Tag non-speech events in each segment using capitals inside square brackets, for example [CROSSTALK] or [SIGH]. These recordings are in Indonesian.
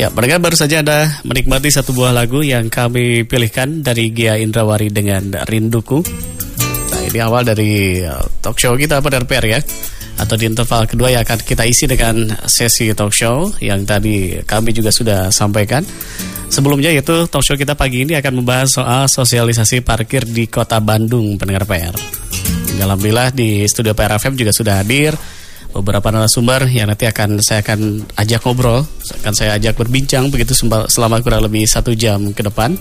Ya, mereka baru saja ada menikmati satu buah lagu yang kami pilihkan dari Gia Indrawari dengan Rinduku. Nah, ini awal dari uh, talk show kita pada RPR ya. Atau di interval kedua yang akan kita isi dengan sesi talk show yang tadi kami juga sudah sampaikan. Sebelumnya yaitu talk show kita pagi ini akan membahas soal sosialisasi parkir di kota Bandung pendengar PR. Alhamdulillah di studio PR FM juga sudah hadir beberapa narasumber yang nanti akan saya akan ajak ngobrol, akan saya ajak berbincang begitu selama kurang lebih satu jam ke depan.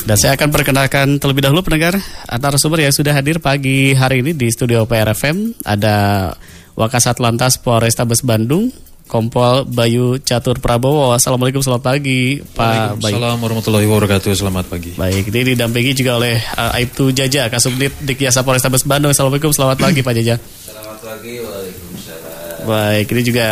Dan saya akan perkenalkan terlebih dahulu pendengar narasumber yang sudah hadir pagi hari ini di studio PRFM ada Wakasat Lantas Polrestabes Bandung, Kompol Bayu Catur Prabowo. Assalamualaikum, selamat pagi Pak Bayu. Assalamualaikum warahmatullahi wabarakatuh, selamat pagi. Baik, ini didampingi juga oleh uh, Aibtu Jaja, Kasubdit Dikyasa Polrestabes Bandung. Assalamualaikum, selamat pagi Pak Jaja. Selamat pagi, Waalaikumsalam. Baik, ini juga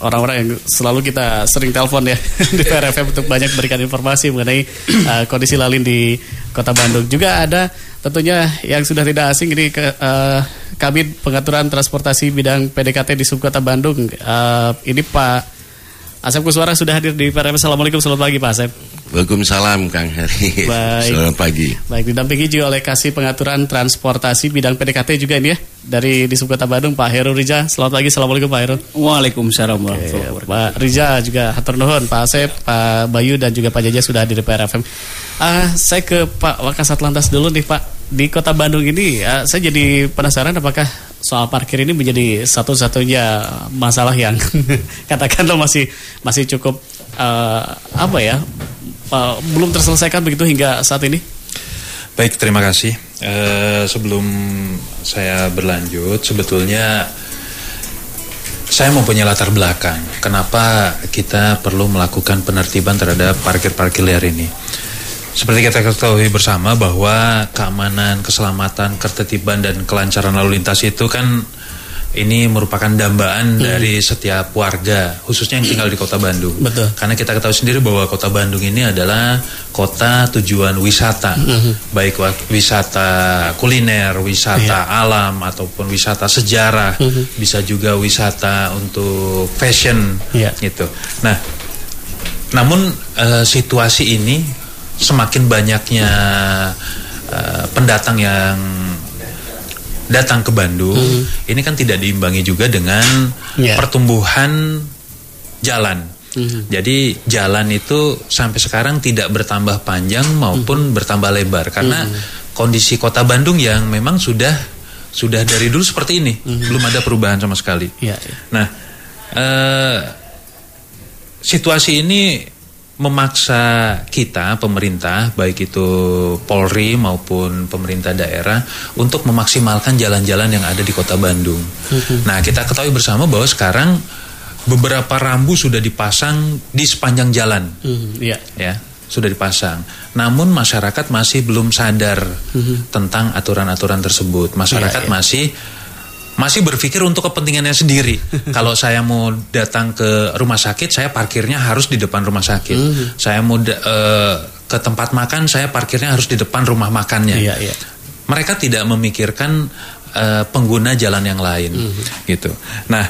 orang-orang yang selalu kita sering telepon ya [LAUGHS] di PRFM untuk banyak berikan informasi mengenai uh, kondisi lalin di Kota Bandung. Juga ada tentunya yang sudah tidak asing ini ke uh, Kabit Pengaturan Transportasi Bidang PDKT di Subkota Bandung. Uh, ini Pak Asep Kuswara sudah hadir di PRFM. Assalamualaikum, selamat pagi Pak Asep. Waalaikumsalam Kang Heri. [LAUGHS] Baik. Selamat pagi. Baik, didampingi juga oleh Kasih Pengaturan Transportasi bidang PDKT juga ini ya dari di Kota Bandung Pak Heru Rija. Selamat pagi, Assalamualaikum Pak Heru. Waalaikumsalam warahmatullahi wabarakatuh. Pak Rija juga hatur nuhun, Pak Asep, Pak Bayu dan juga Pak Jaja sudah hadir di PRFM. Uh, saya ke Pak Wakasat Lantas dulu nih Pak. Di Kota Bandung ini uh, saya jadi penasaran apakah soal parkir ini menjadi satu-satunya masalah yang [LAUGHS] katakanlah masih masih cukup uh, apa ya uh, belum terselesaikan begitu hingga saat ini? Baik, terima kasih. Uh, sebelum saya berlanjut, sebetulnya saya mempunyai latar belakang. Kenapa kita perlu melakukan penertiban terhadap parkir-parkir liar ini? Seperti kita ketahui bersama bahwa keamanan, keselamatan, ketertiban dan kelancaran lalu lintas itu kan ini merupakan dambaan hmm. dari setiap warga, khususnya yang tinggal di kota Bandung. Betul. Karena kita ketahui sendiri bahwa kota Bandung ini adalah kota tujuan wisata, hmm. baik wisata kuliner, wisata yeah. alam ataupun wisata sejarah, hmm. bisa juga wisata untuk fashion, yeah. gitu. Nah, namun uh, situasi ini semakin banyaknya uh, pendatang yang datang ke Bandung, hmm. ini kan tidak diimbangi juga dengan yeah. pertumbuhan jalan. Hmm. Jadi jalan itu sampai sekarang tidak bertambah panjang maupun hmm. bertambah lebar karena hmm. kondisi kota Bandung yang memang sudah sudah dari dulu seperti ini, hmm. belum ada perubahan sama sekali. Yeah, yeah. Nah, uh, situasi ini memaksa kita pemerintah baik itu Polri maupun pemerintah daerah untuk memaksimalkan jalan-jalan yang ada di Kota Bandung. Mm-hmm. Nah, kita ketahui bersama bahwa sekarang beberapa rambu sudah dipasang di sepanjang jalan. Mm-hmm. Yeah. Ya, sudah dipasang. Namun masyarakat masih belum sadar mm-hmm. tentang aturan-aturan tersebut. Masyarakat yeah, yeah. masih masih berpikir untuk kepentingannya sendiri. [LAUGHS] Kalau saya mau datang ke rumah sakit, saya parkirnya harus di depan rumah sakit. Mm. Saya mau uh, ke tempat makan, saya parkirnya harus di depan rumah makannya. Iya, iya. Mereka tidak memikirkan uh, pengguna jalan yang lain, mm. gitu. Nah,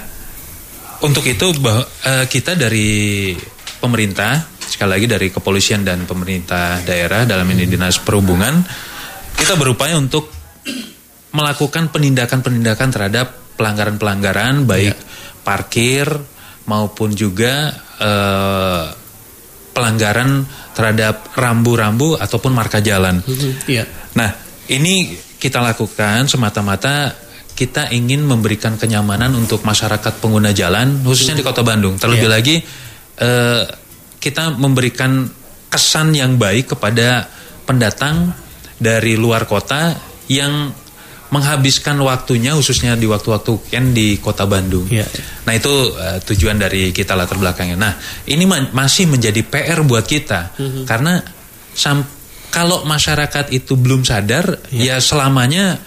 untuk itu uh, kita dari pemerintah, sekali lagi dari kepolisian dan pemerintah daerah dalam ini dinas perhubungan, kita berupaya untuk melakukan penindakan-penindakan terhadap pelanggaran-pelanggaran baik ya. parkir maupun juga eh, pelanggaran terhadap rambu-rambu ataupun marka jalan. Ya. Nah, ini kita lakukan semata-mata kita ingin memberikan kenyamanan untuk masyarakat pengguna jalan khususnya di Kota Bandung. Terlebih ya. lagi eh, kita memberikan kesan yang baik kepada pendatang dari luar kota yang menghabiskan waktunya khususnya di waktu-waktu weekend di kota Bandung. Ya. Nah itu uh, tujuan dari kita latar belakangnya. Nah ini ma masih menjadi PR buat kita mm -hmm. karena kalau masyarakat itu belum sadar ya, ya selamanya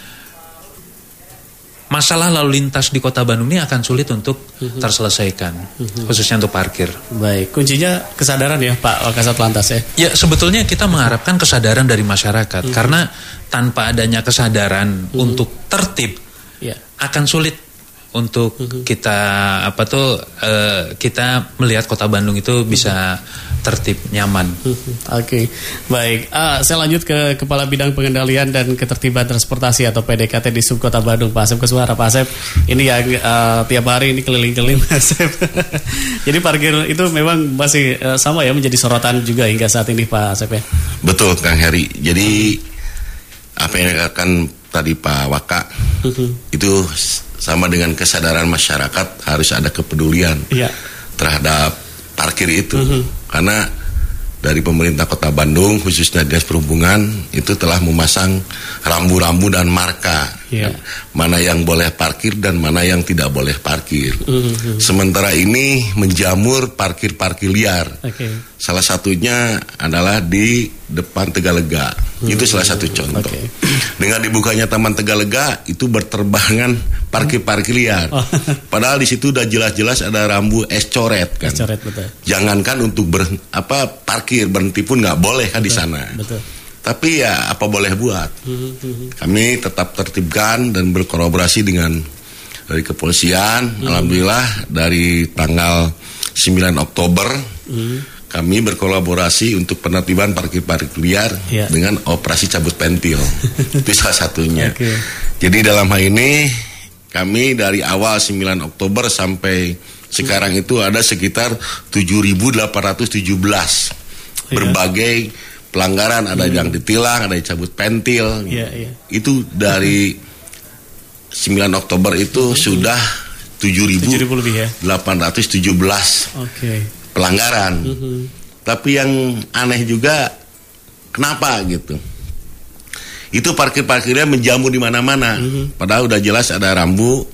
masalah lalu lintas di kota Bandung ini akan sulit untuk uhum. terselesaikan, uhum. khususnya untuk parkir. Baik, kuncinya kesadaran ya Pak Wakasat Lantas ya? Ya sebetulnya kita mengharapkan kesadaran dari masyarakat, uhum. karena tanpa adanya kesadaran untuk tertib, ya. akan sulit untuk kita apa tuh eh, kita melihat kota Bandung itu bisa tertib nyaman. [LAUGHS] Oke, baik. Ah, saya lanjut ke Kepala Bidang Pengendalian dan Ketertiban Transportasi atau PDKT di Subkota Bandung, Pak Asep Kesuara. Pak Asep, ini yang ah, tiap hari ini keliling-keliling, [LAUGHS] Pak Asep. Jadi parkir itu memang masih eh, sama ya menjadi sorotan juga hingga saat ini, Pak Asep ya. Betul Kang Heri. Jadi apa yang dikatakan tadi Pak Waka itu sama dengan kesadaran masyarakat harus ada kepedulian Iya. terhadap parkir itu. Karena dari pemerintah Kota Bandung khususnya Dinas Perhubungan itu telah memasang rambu-rambu dan marka Iya. mana yang boleh parkir dan mana yang tidak boleh parkir. Sementara ini menjamur parkir-parkir liar. Oke. Salah satunya adalah di depan Tegalega. Itu salah satu contoh. Oke. [CLEARS THROAT] Dengan dibukanya Taman Tegalega itu berterbangan parkir-parkir liar. Oh. [LAUGHS] Padahal di situ udah jelas-jelas ada rambu es coret kan. Coret betul. Jangankan untuk ber, apa parkir berhenti pun nggak boleh kan di sana. Betul. Tapi ya apa boleh buat. Kami tetap tertibkan dan berkolaborasi dengan dari kepolisian. Alhamdulillah dari tanggal 9 Oktober kami berkolaborasi untuk penertiban parkir-parkir liar Ya. dengan operasi cabut pentil. [LAUGHS] Itu salah satunya. Oke. Jadi dalam hal ini kami dari awal 9 Oktober sampai sekarang itu ada sekitar 7.817 Ya. berbagai pelanggaran ada yang ditilang, ada yang cabut pentil. Iya, iya. Itu dari 9 Oktober itu sudah 7.000 lebih ya. 7.817 Oke. pelanggaran. Tapi yang aneh juga kenapa gitu? Itu parkir-parkirnya menjamur di mana-mana. Padahal udah jelas ada rambu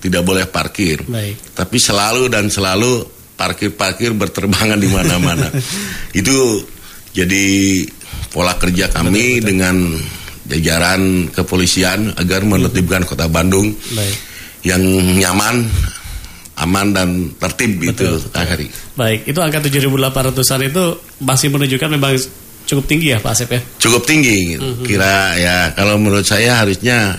tidak boleh parkir. Baik. Tapi selalu dan selalu parkir-parkir berterbangan di mana-mana. [LAUGHS] Itu jadi pola kerja kami dengan jajaran kepolisian agar menertibkan Kota Bandung Baik. yang nyaman, aman dan tertib Betul, itu, Kang Heri. Baik, itu angka 7.800-an itu masih menunjukkan memang cukup tinggi ya Pak Asep ya? cukup tinggi gitu. kira ya kalau menurut saya harusnya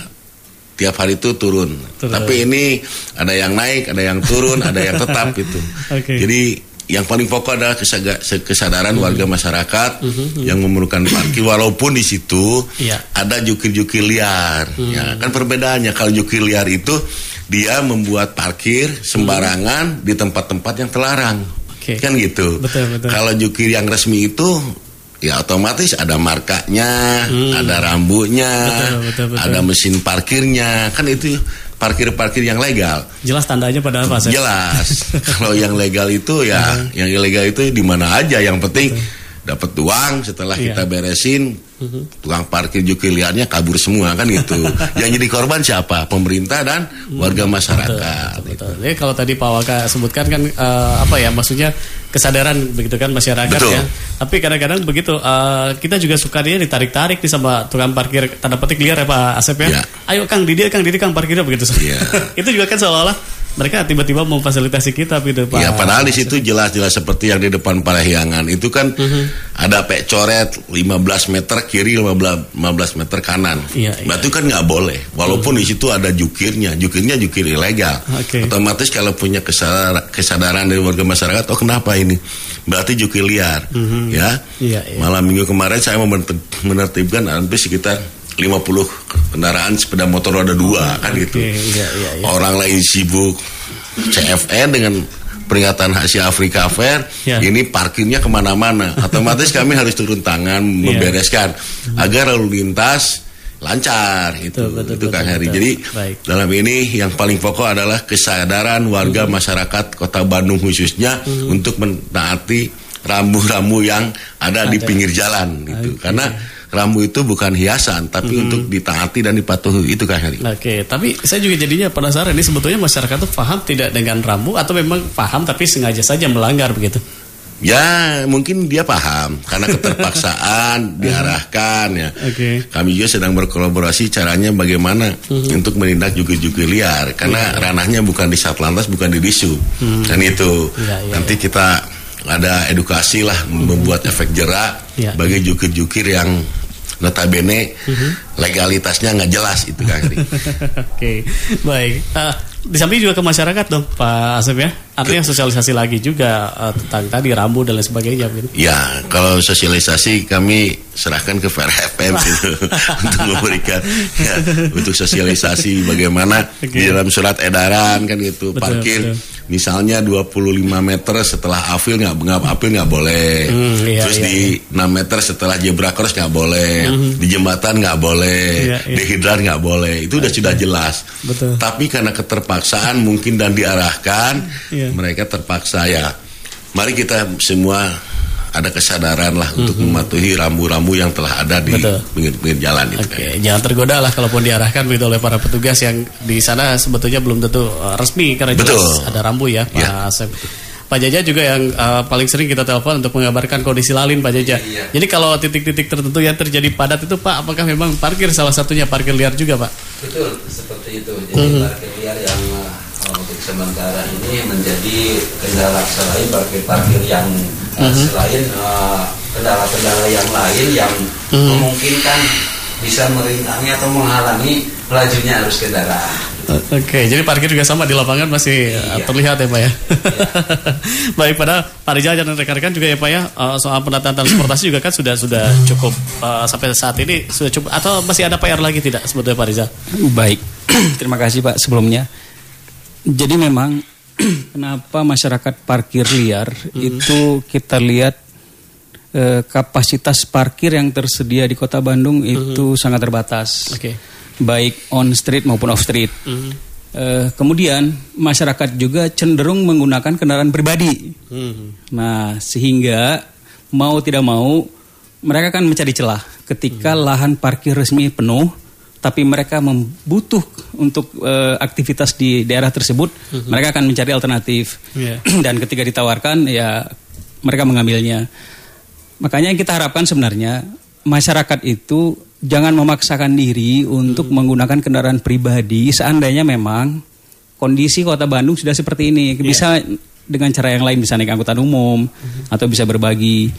tiap hari itu turun. Turun. tapi ini ada yang naik ada yang turun ada yang tetap [LAUGHS] gitu Oke. jadi yang paling pokok adalah kesaga- kesadaran warga masyarakat yang memerlukan parkir walaupun di situ Iya. ada jukir-jukir liar ya kan perbedaannya kalau jukir liar itu dia membuat parkir sembarangan di tempat-tempat yang terlarang Oke. kan gitu Betul, betul. kalau jukir yang resmi itu ya otomatis ada markanya, ada rambunya, Hmm. Betul, betul, betul. ada mesin parkirnya, kan itu parkir-parkir yang legal. Jelas tandanya padahal Pak Asep. Jelas. [LAUGHS] Kalau yang legal itu ya, yang ilegal itu di mana aja. Yang penting dapat uang setelah Iya. kita beresin, tukang parkir jukir liarnya kabur semua kan gitu. [LAUGHS] yang jadi korban siapa? Pemerintah dan warga masyarakat. Betul. Jadi kalau tadi Pak Waka sebutkan kan eh, apa ya maksudnya kesadaran begitu kan masyarakat Betul. ya. Tapi kadang-kadang begitu eh, kita juga suka dia ditarik-tarik nih sama tukang parkir tanda petik liar ya Pak Asep ya. Iya. Ayo Kang Didi Kang Didi Kang parkirnya begitu. Iya. [LAUGHS] Itu juga kan seolah-olah mereka tiba-tiba memfasilitasi kita gitu Pak. Ya padahal di situ jelas-jelas seperti yang di depan Parahyangan itu kan ada pek coret 15 meter kiri 15, 15 meter kanan. Iya, Nah, itu kan nggak boleh. Walaupun di situ ada jukirnya, jukirnya jukir ilegal. Oke. Otomatis kalau punya kesadaran, kesadaran dari warga masyarakat, oh kenapa ini? Berarti jukir liar, ya. Iya, iya. Malam minggu kemarin saya mau menertib- menertibkan hampir sekitar 50 kendaraan sepeda motor roda dua kan gitu. iya, iya, iya. Orang lain sibuk CFN dengan peringatan Asia Afrika Fair, Ya. ini parkirnya ke mana-mana. Otomatis kami harus turun tangan membereskan agar lalu lintas lancar itu Betul, betul, itu Kang betul, Heri. Jadi Baik. dalam ini yang paling pokok adalah kesadaran warga masyarakat Kota Bandung khususnya untuk menaati rambu-rambu yang ada, di Ada. pinggir jalan gitu. Oke. Karena rambu itu bukan hiasan tapi untuk ditaati dan dipatuhi itu Kang Heri. Oke, tapi saya juga jadinya penasaran ini sebetulnya masyarakat tuh paham tidak dengan rambu atau memang paham tapi sengaja saja melanggar begitu. Ya mungkin dia paham karena keterpaksaan [LAUGHS] diarahkan ya. Oke. Kami juga sedang berkolaborasi caranya bagaimana untuk menindak jukir-jukir liar karena ranahnya bukan di Satlantas bukan di Disub dan itu Iya, iya, nanti kita ada edukasi lah membuat efek jerak Iya. bagi jukir-jukir yang notabene legalitasnya nggak jelas itu kan. [LAUGHS] Oke, baik. Ah, di samping juga ke masyarakat dong Pak Asep ya artinya sosialisasi lagi juga uh, tentang tadi rambu dan lain sebagainya gitu. Ya, kalau sosialisasi kami serahkan ke Fair FM gitu [LAUGHS] untuk memberikan ya, untuk sosialisasi bagaimana okay. di dalam surat edaran kan gitu betul, parkir betul. misalnya 25 meter setelah afil nggak nggak afil nggak boleh mm, iya, terus iya, di iya. 6 meter setelah zebra cross nggak boleh mm. di jembatan nggak boleh iya, iya. di hidran nggak boleh itu udah okay. sudah jelas betul. tapi karena keterpaksaan mungkin dan diarahkan yeah mereka terpaksa ya. Mari kita semua ada kesadaran lah mm-hmm. untuk mematuhi rambu-rambu yang telah ada di pinggir-pinggir jalan itu. Oke, kan. jangan tergoda lah kalaupun diarahkan begitu oleh para petugas yang di sana sebetulnya belum tentu uh, resmi karena Betul. jelas ada rambu ya, Pak ya. Asep. Pak Jaja juga yang uh, paling sering kita telepon untuk mengabarkan kondisi lalin Pak Jaja. Iya. Jadi kalau titik-titik tertentu yang terjadi padat itu Pak, apakah memang parkir salah satunya parkir liar juga Pak? Betul, seperti itu. Jadi mm-hmm. parkir liar yang sementara ini menjadi kendala selain parkir-parkir yang mm -hmm. selain eh, kendala-kendala uh, yang lain yang mm -hmm. memungkinkan bisa merintangi atau menghalangi lajunya arus kendaraan. Oke, okay, jadi parkir juga sama di lapangan masih eh, iya. terlihat ya Pak ya. Iya. [LAUGHS] Baik, pada Pak Rizal dan rekan-rekan juga ya Pak ya soal penataan transportasi juga kan sudah sudah cukup uh, sampai saat ini sudah cukup atau masih ada PR lagi tidak sebetulnya Pak Rizal? Baik, [CLEARS THROAT] terima kasih Pak sebelumnya. Jadi memang [CLEARS THROAT] kenapa masyarakat parkir liar hmm. itu kita lihat eh, kapasitas parkir yang tersedia di Kota Bandung hmm. itu sangat terbatas. Okay. Baik on street maupun off street. Hmm. Eh, kemudian masyarakat juga cenderung menggunakan kendaraan pribadi. Hmm. Nah, sehingga mau tidak mau mereka akan mencari celah ketika hmm. lahan parkir resmi penuh tapi mereka membutuh untuk uh, aktivitas di daerah tersebut, mm-hmm. mereka akan mencari alternatif. Yeah. [CLEARS THROAT] Dan ketika ditawarkan, ya mereka mengambilnya. Makanya yang kita harapkan sebenarnya masyarakat itu jangan memaksakan diri untuk mm-hmm. menggunakan kendaraan pribadi seandainya memang kondisi kota Bandung sudah seperti ini. Bisa yeah. dengan cara yang lain, bisa naik angkutan umum mm-hmm. atau bisa berbagi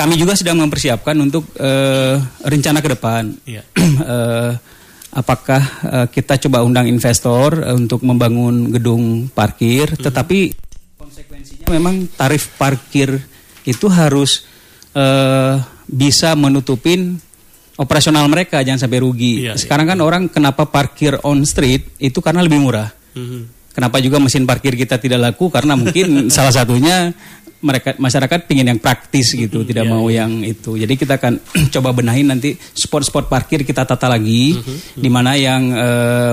kami juga sedang mempersiapkan untuk uh, rencana ke depan. Yeah. Iya. uh, [CLEARS THROAT] apakah uh, kita coba undang investor uh, untuk membangun gedung parkir, mm-hmm. tetapi konsekuensinya memang tarif parkir itu harus uh, bisa menutupin operasional mereka jangan sampai rugi. Yeah, iya. Sekarang kan orang kenapa parkir on street itu karena lebih murah. Mm-hmm. Kenapa juga mesin parkir kita tidak laku karena mungkin [LAUGHS] salah satunya mereka masyarakat pingin yang praktis gitu, mm -hmm, tidak yeah, mau yeah. yang itu. Jadi kita akan [CLEARS THROAT] coba benahin nanti spot-spot parkir kita tata lagi, mm -hmm, di mana yang e,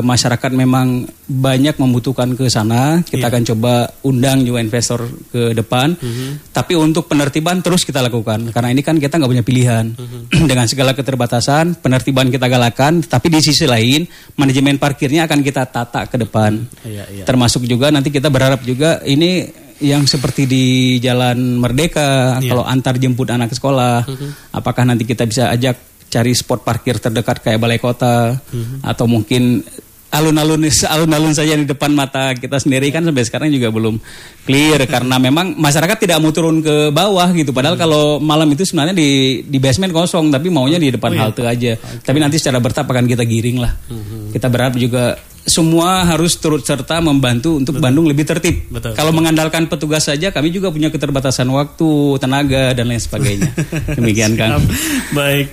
masyarakat memang banyak membutuhkan ke sana. Kita yeah. akan coba undang juga investor ke depan. Mm -hmm. Tapi untuk penertiban terus kita lakukan, karena ini kan kita nggak punya pilihan. Mm -hmm. [CLEARS THROAT] Dengan segala keterbatasan, penertiban kita galakan. Tapi di sisi lain, manajemen parkirnya akan kita tata ke depan. Yeah, yeah. Termasuk juga nanti kita berharap juga ini yang seperti di Jalan Merdeka yeah. kalau antar jemput anak ke sekolah, mm -hmm. apakah nanti kita bisa ajak cari spot parkir terdekat kayak balai kota mm -hmm. atau mungkin alun-alun alun-alun saja di depan mata kita sendiri kan sampai sekarang juga belum clear karena memang masyarakat tidak mau turun ke bawah gitu padahal hmm. kalau malam itu sebenarnya di di basement kosong tapi maunya di depan oh, iya. halte aja okay. tapi nanti secara bertahap akan kita giring lah hmm. kita berharap juga semua harus turut serta membantu untuk Betul. Bandung lebih tertib. Betul. Kalau mengandalkan petugas saja, kami juga punya keterbatasan waktu, tenaga dan lain sebagainya. [LAUGHS] Demikian kan. Baik.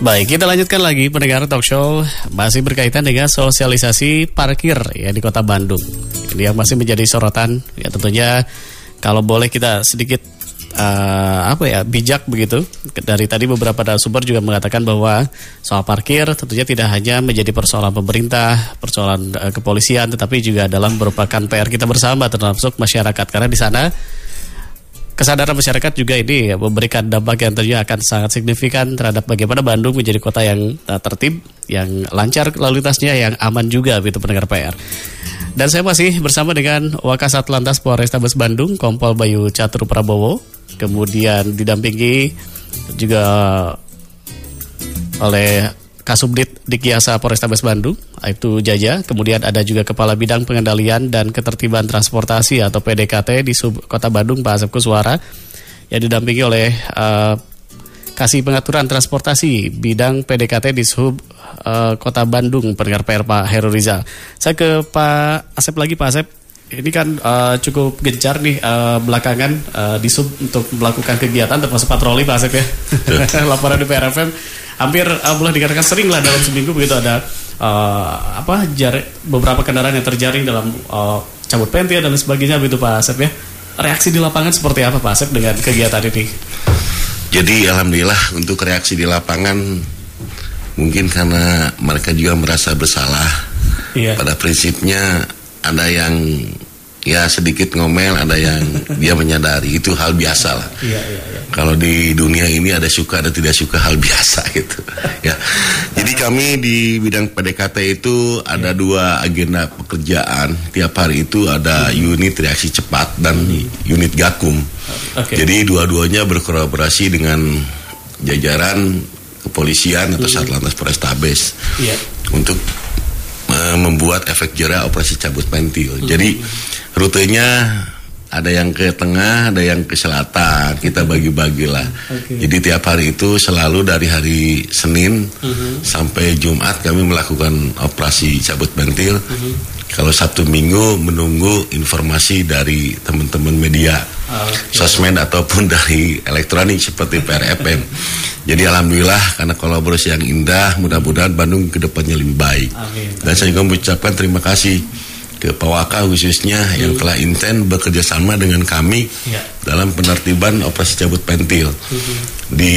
Baik, kita lanjutkan lagi pendengar talk show. Masih berkaitan dengan sosialisasi parkir ya di Kota Bandung. Ini yang masih menjadi sorotan. Ya tentunya kalau boleh kita sedikit uh, apa ya bijak begitu. Dari tadi beberapa sumber juga mengatakan bahwa soal parkir tentunya tidak hanya menjadi persoalan pemerintah, persoalan uh, kepolisian, tetapi juga dalam merupakan PR kita bersama termasuk masyarakat. Karena di sana kesadaran masyarakat juga ini ya, memberikan dampak yang tentunya akan sangat signifikan terhadap bagaimana Bandung menjadi kota yang uh, tertib, yang lancar lalu lintasnya, yang aman juga begitu pendengar PR. Dan saya masih bersama dengan Wakasat Lantas Polrestabes Bandung, Kompol Bayu Catur Prabowo, kemudian didampingi juga oleh Kasubdit Dikiasa Polrestabes Bandung, itu Jaja. Kemudian ada juga Kepala Bidang Pengendalian dan Ketertiban Transportasi atau PDKT di Sub Kota Bandung, Pak Asep Kuswara, yang didampingi oleh uh, Kasih Pengaturan Transportasi Bidang PDKT di Sub uh, Kota Bandung, pendengar PR Pak Heru Rizal. Saya ke Pak Asep lagi, Pak Asep. Ini kan uh, cukup gencar nih uh, belakangan uh, di sub untuk melakukan kegiatan termasuk patroli Pak Asep ya. [LAUGHS] Laporan di PRFM hampir uh, boleh dikatakan sering lah dalam seminggu begitu ada uh, apa beberapa kendaraan yang terjaring dalam uh, cabut pentil dan sebagainya begitu Pak Asep ya. Reaksi di lapangan seperti apa Pak Asep dengan kegiatan ini? Jadi alhamdulillah untuk reaksi di lapangan mungkin karena mereka juga merasa bersalah. Iya. Pada prinsipnya ada yang ya sedikit ngomel, ada yang dia menyadari itu hal biasa lah. Iya, iya, iya. Kalau di dunia ini ada suka ada tidak suka hal biasa [LAUGHS] gitu. ya. Jadi kami di bidang PDKT itu ada dua agenda pekerjaan. Tiap hari itu ada unit reaksi cepat dan unit gakum. Oke. Jadi dua-duanya berkolaborasi dengan jajaran kepolisian atau Satlantas Polrestabes Iya. untuk membuat efek jerah operasi cabut pentil. Jadi rutenya ada yang ke tengah, ada yang ke selatan. Kita bagi-bagilah. Oke. Jadi tiap hari itu selalu dari hari Senin sampai Jumat kami melakukan operasi cabut pentil. Kalau Sabtu Minggu menunggu informasi dari teman-teman media Oke. sosmed ataupun dari elektronik seperti PRFM. Jadi alhamdulillah karena kolaborasi yang indah, mudah-mudahan Bandung ke depannya lebih baik. Amin. Dan saya juga mengucapkan terima kasih ke Pak Waka khususnya yang telah intent bekerja sama dengan kami Ya. dalam penertiban operasi cabut pentil. Di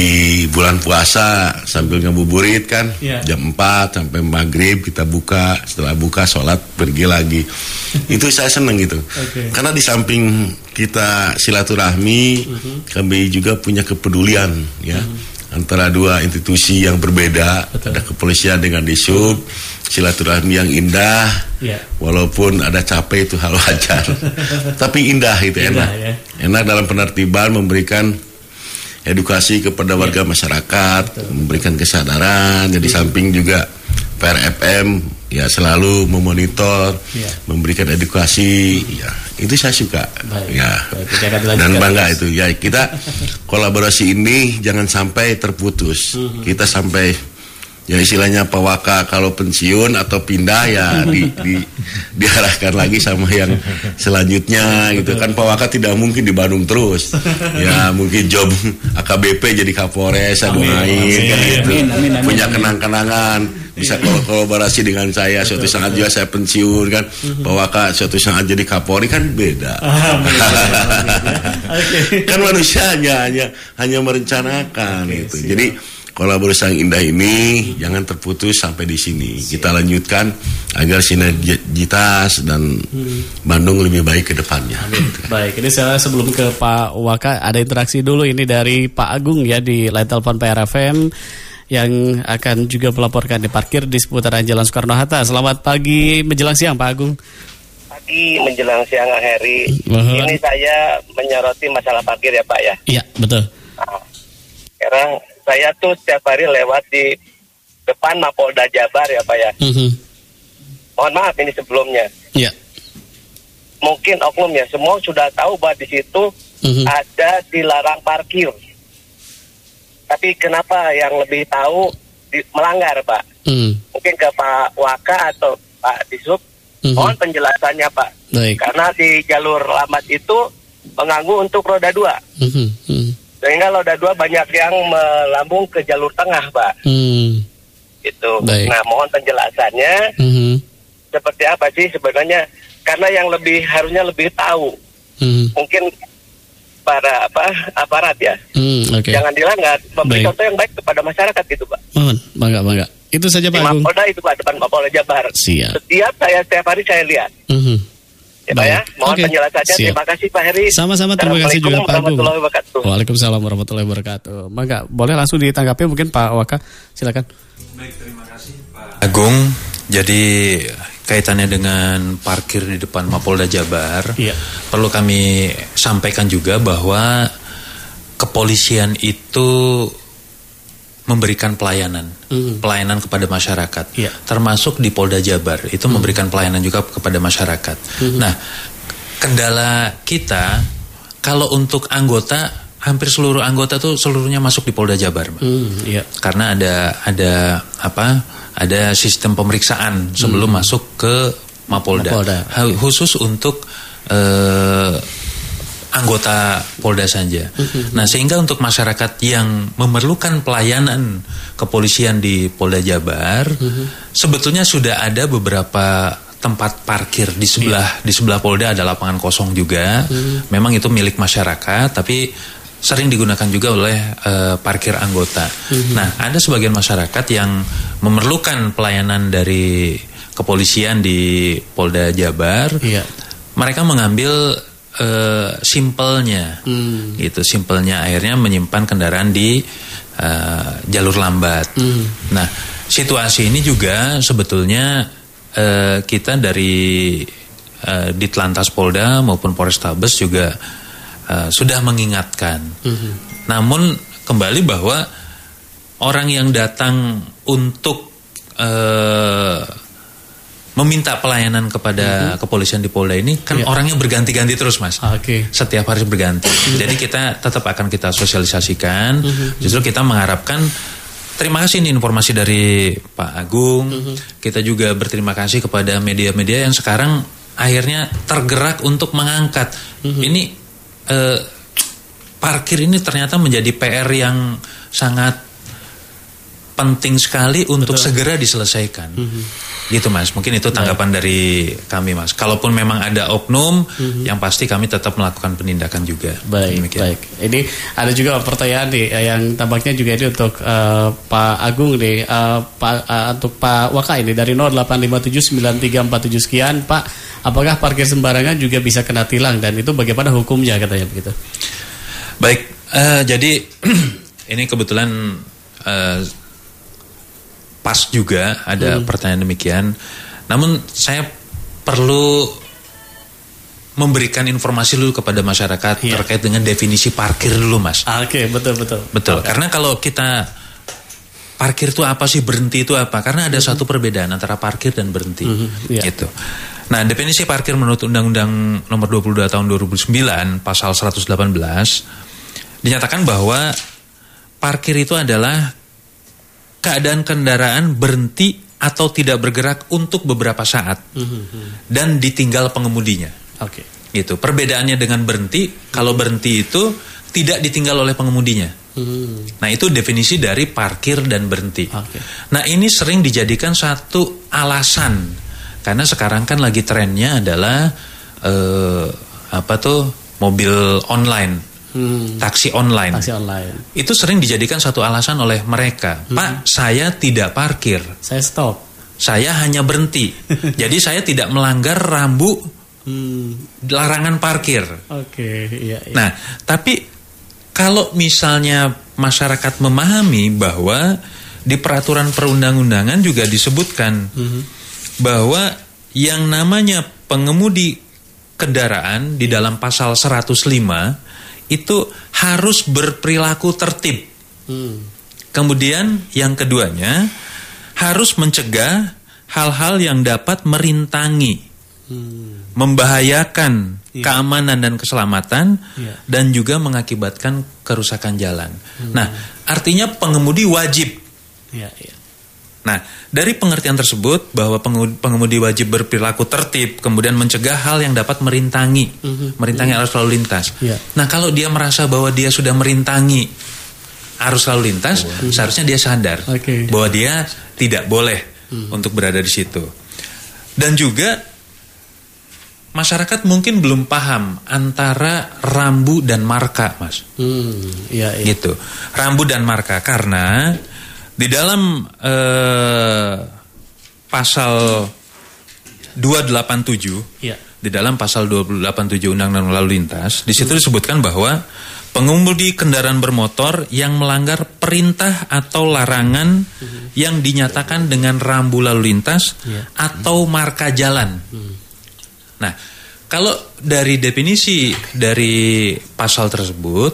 bulan puasa sambil ngabuburit kan Ya. jam 4 sampai maghrib kita buka, setelah buka sholat pergi lagi. [LAUGHS] Itu saya senang gitu. Oke. Karena di samping kita silaturahmi, kami juga punya kepedulian ya antara dua institusi yang berbeda. Betul. Ada kepolisian dengan disub, silaturahmi yang indah. Ya. Walaupun ada capek itu hal wajar, [LAUGHS] tapi indah itu Indah, enak. ya. Enak dalam penertiban memberikan edukasi kepada warga Iya. masyarakat, memberikan kesadaran. Jadi samping juga PRFM ya selalu memonitor, Iya. memberikan edukasi. Ya itu saya suka. Baik. Ya Baik, dan bangga itu. Ya kita [LAUGHS] kolaborasi ini jangan sampai terputus. Mhm. Kita sampai ya istilahnya Pak Waka kalau pensiun atau pindah ya di, di- diarahkan lagi sama yang selanjutnya gitu. Kan Pak Waka tidak mungkin di Bandung terus. Ya mungkin job AKBP jadi Kapolres aduh kan Amin. gitu. Amin, amin, amin, punya kenang-kenangan. Bisa kol- kolaborasi dengan saya suatu saat juga saya pensiun kan. Pak Waka suatu saat jadi Kapolri kan beda. [LAUGHS] Oke. kan manusia hanya hanya hanya merencanakan itu. Jadi kolaborasi yang indah ini jangan terputus sampai di sini. Kita lanjutkan agar sinergitas dan Bandung lebih baik ke depannya. Baik, ini saya sebelum ke Pak Waka ada interaksi dulu ini dari Pak Agung ya di line telepon PRFM yang akan juga melaporkan di parkir di seputaran Jalan Soekarno-Hatta. Selamat pagi menjelang siang Pak Agung. pagi menjelang siang Heri. Ini saya menyoroti masalah parkir ya Pak ya. Iya, betul. Nah, sekarang saya tuh setiap hari lewat di depan Mapolda Jabar ya Pak ya. Mhm. Mohon maaf ini sebelumnya. Iya. Mungkin oknum ya semua sudah tahu bahwa di situ Mhm. ada dilarang parkir. Tapi kenapa yang lebih tahu di- melanggar Pak? Mhm. Mungkin ke Pak Waka atau Pak Disub. Mhm. Mohon penjelasannya Pak. Baik. Karena di jalur lambat itu mengganggu untuk roda dua. Mhm. Mhm. Sehingga roda dua banyak yang melambung ke jalur tengah, Pak. Gitu. Baik. Nah, mohon penjelasannya Mhm. seperti apa sih sebenarnya? Karena yang lebih harusnya lebih tahu. Mhm. Mungkin para apa aparat ya. Mhm. Oke. Jangan dilanggar, memberi Baik. contoh yang baik kepada masyarakat gitu, Pak. Mohon, bangga bangga. Itu saja Pak Agung. Mapolda itu Pak, depan Mapolda Jabar. Siap. Setiap saya setiap hari saya lihat. Mhm. Ya, Pak ya. Baik. Mohon Oke. penjelasannya. Siap. Terima kasih Pak Heri. Sama-sama terima kasih juga Pak Agung. Waalaikumsalam warahmatullahi wabarakatuh. Mangga, boleh langsung ditanggapi mungkin Pak Waka, silakan. Agung, jadi kaitannya dengan parkir di depan Mapolda Jabar, Iya. perlu kami sampaikan juga bahwa kepolisian itu memberikan pelayanan, pelayanan kepada masyarakat, Iya. termasuk di Polda Jabar itu memberikan pelayanan juga kepada masyarakat. Nah, kendala kita kalau untuk anggota hampir seluruh anggota tuh seluruhnya masuk di Polda Jabar. Hmm, iya. karena ada ada apa? Ada sistem pemeriksaan sebelum masuk ke Mapolda, Mapolda. Khusus untuk eh, anggota Polda saja. Nah, sehingga untuk masyarakat yang memerlukan pelayanan kepolisian di Polda Jabar, sebetulnya sudah ada beberapa tempat parkir di sebelah di sebelah Polda ada lapangan kosong juga. Memang itu milik masyarakat, tapi sering digunakan juga oleh eh, parkir anggota. Nah, ada sebagian masyarakat yang memerlukan pelayanan dari kepolisian di Polda Jabar Iya. mereka mengambil eh, simpelnya Hmm. gitu simpelnya akhirnya menyimpan kendaraan di eh, jalur lambat Hmm. nah situasi ini juga sebetulnya eh, kita dari eh, Ditlantas Polda maupun Polrestabes juga eh, sudah mengingatkan Hmm. namun kembali bahwa orang yang datang untuk eh, meminta pelayanan kepada kepolisian di Polda ini kan Iya. orangnya berganti-ganti terus mas. Oke. setiap hari berganti. Jadi kita tetap akan kita sosialisasikan. Justru kita mengharapkan terima kasih nih informasi dari Pak Agung. Kita juga berterima kasih kepada media-media yang sekarang akhirnya tergerak untuk mengangkat. Ini eh, parkir ini ternyata menjadi PR yang sangat penting sekali untuk segera diselesaikan. Gitu Mas, mungkin itu tanggapan dari kami Mas. Kalaupun memang ada oknum, yang pasti kami tetap melakukan penindakan juga. Baik, Demikian. baik. Ini ada juga pertanyaan nih eh, yang tampaknya juga ini untuk eh, Pak Agung nih, eh, Pak eh, untuk Pak Waka ini dari 08579347 sekian, Pak. Apakah parkir sembarangan juga bisa kena tilang dan itu bagaimana hukumnya katanya begitu? Baik, eh, jadi [CLEARS THROAT] ini kebetulan eh, pas juga ada pertanyaan demikian. Namun saya perlu memberikan informasi dulu kepada masyarakat Iya. terkait dengan definisi parkir dulu, Mas. Ah, Oke, betul betul. Betul, karena kalau kita parkir itu apa sih, berhenti itu apa? Karena ada satu perbedaan antara parkir dan berhenti, iya. gitu. Nah, definisi parkir menurut Undang-Undang Nomor 22 Tahun 2009 Pasal 118 dinyatakan bahwa parkir itu adalah keadaan kendaraan berhenti atau tidak bergerak untuk beberapa saat dan ditinggal pengemudinya. Oke. Gitu. Perbedaannya dengan berhenti, kalau berhenti itu tidak ditinggal oleh pengemudinya. Hmm. Nah, itu definisi dari parkir dan berhenti. Oke. Nah, ini sering dijadikan satu alasan karena sekarang kan lagi trennya adalah eh, apa tuh mobil online, Hmm. taksi online. Taksi online. Itu sering dijadikan satu alasan oleh mereka. Pak, saya tidak parkir, Saya stop. saya hanya berhenti. [LAUGHS] Jadi saya tidak melanggar rambu Hmm. larangan parkir. Oke, iya, iya. Nah, tapi kalau misalnya masyarakat memahami bahwa di peraturan perundang-undangan juga disebutkan bahwa yang namanya pengemudi kendaraan di dalam pasal 105 itu harus berperilaku tertib. Hmm. Kemudian yang keduanya harus mencegah hal-hal yang dapat merintangi, membahayakan keamanan dan keselamatan, Iya. dan juga mengakibatkan kerusakan jalan. Nah, artinya pengemudi wajib. Iya, iya. Nah, dari pengertian tersebut bahwa pengemudi, wajib berperilaku tertib, kemudian mencegah hal yang dapat merintangi, merintangi arus lalu lintas. Iya. Nah, kalau dia merasa bahwa dia sudah merintangi arus lalu lintas, seharusnya dia sadar Oke. bahwa dia tidak boleh untuk berada di situ. Dan juga masyarakat mungkin belum paham antara rambu dan marka, Mas Hmm, iya, iya. gitu. Rambu dan marka karena di dalam eh, pasal 287 Iya. di dalam pasal 287 Undang-Undang Lalu Lintas di situ disebutkan bahwa pengemudi kendaraan bermotor yang melanggar perintah atau larangan yang dinyatakan dengan rambu lalu lintas Iya. atau marka jalan. Nah, kalau dari definisi dari pasal tersebut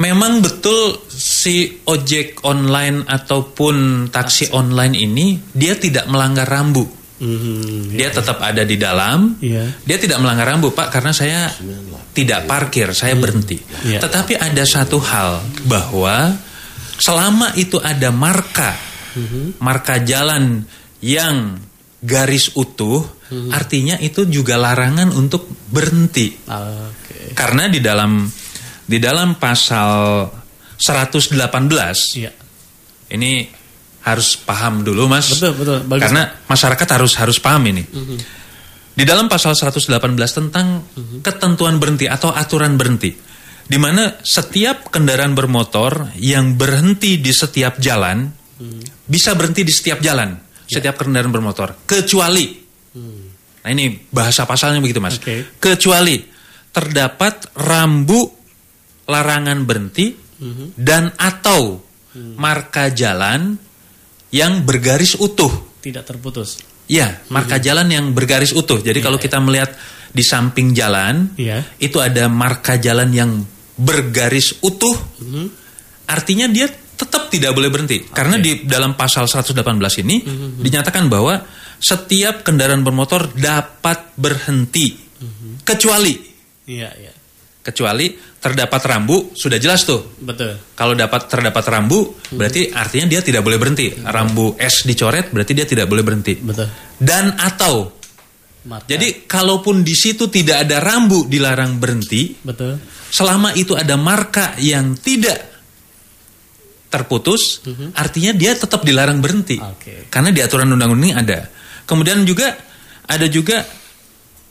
Memang betul si ojek online ataupun taksi online ini dia tidak melanggar rambu. Mhm, Dia tetap ada di dalam. Iya. Dia tidak melanggar rambu, Pak, karena saya tidak parkir, saya berhenti. Iya. Tetapi ada satu hal bahwa selama itu ada marka, Mhm. marka jalan yang garis utuh, Mhm. artinya itu juga larangan untuk berhenti. Oke. Karena di dalam di dalam pasal 118 Iya. ini harus paham dulu Mas. Betul, betul. Bagus. Karena masyarakat harus harus paham ini. Di dalam pasal 118 tentang ketentuan berhenti atau aturan berhenti. Di mana setiap kendaraan bermotor yang berhenti di setiap jalan bisa berhenti di setiap jalan, setiap kendaraan bermotor kecuali Nah, ini bahasa pasalnya begitu, Mas. Oke. Kecuali terdapat rambu larangan berhenti dan atau marka jalan yang bergaris utuh. Tidak terputus. Ya, marka jalan yang bergaris utuh. Jadi kalau kita melihat di samping jalan, Iya. itu ada marka jalan yang bergaris utuh. Artinya dia tetap tidak boleh berhenti. Karena di dalam pasal 118 ini dinyatakan bahwa setiap kendaraan bermotor dapat berhenti kecuali Iya, iya. Kecuali terdapat rambu sudah jelas tuh. Betul. Kalau dapat terdapat rambu berarti artinya dia tidak boleh berhenti. Rambu S dicoret berarti dia tidak boleh berhenti. Betul. Dan atau Marka. jadi kalaupun di situ tidak ada rambu dilarang berhenti, betul. selama itu ada marka yang tidak terputus, artinya dia tetap dilarang berhenti. Oke. Karena di aturan undang-undang ini ada. Kemudian juga ada juga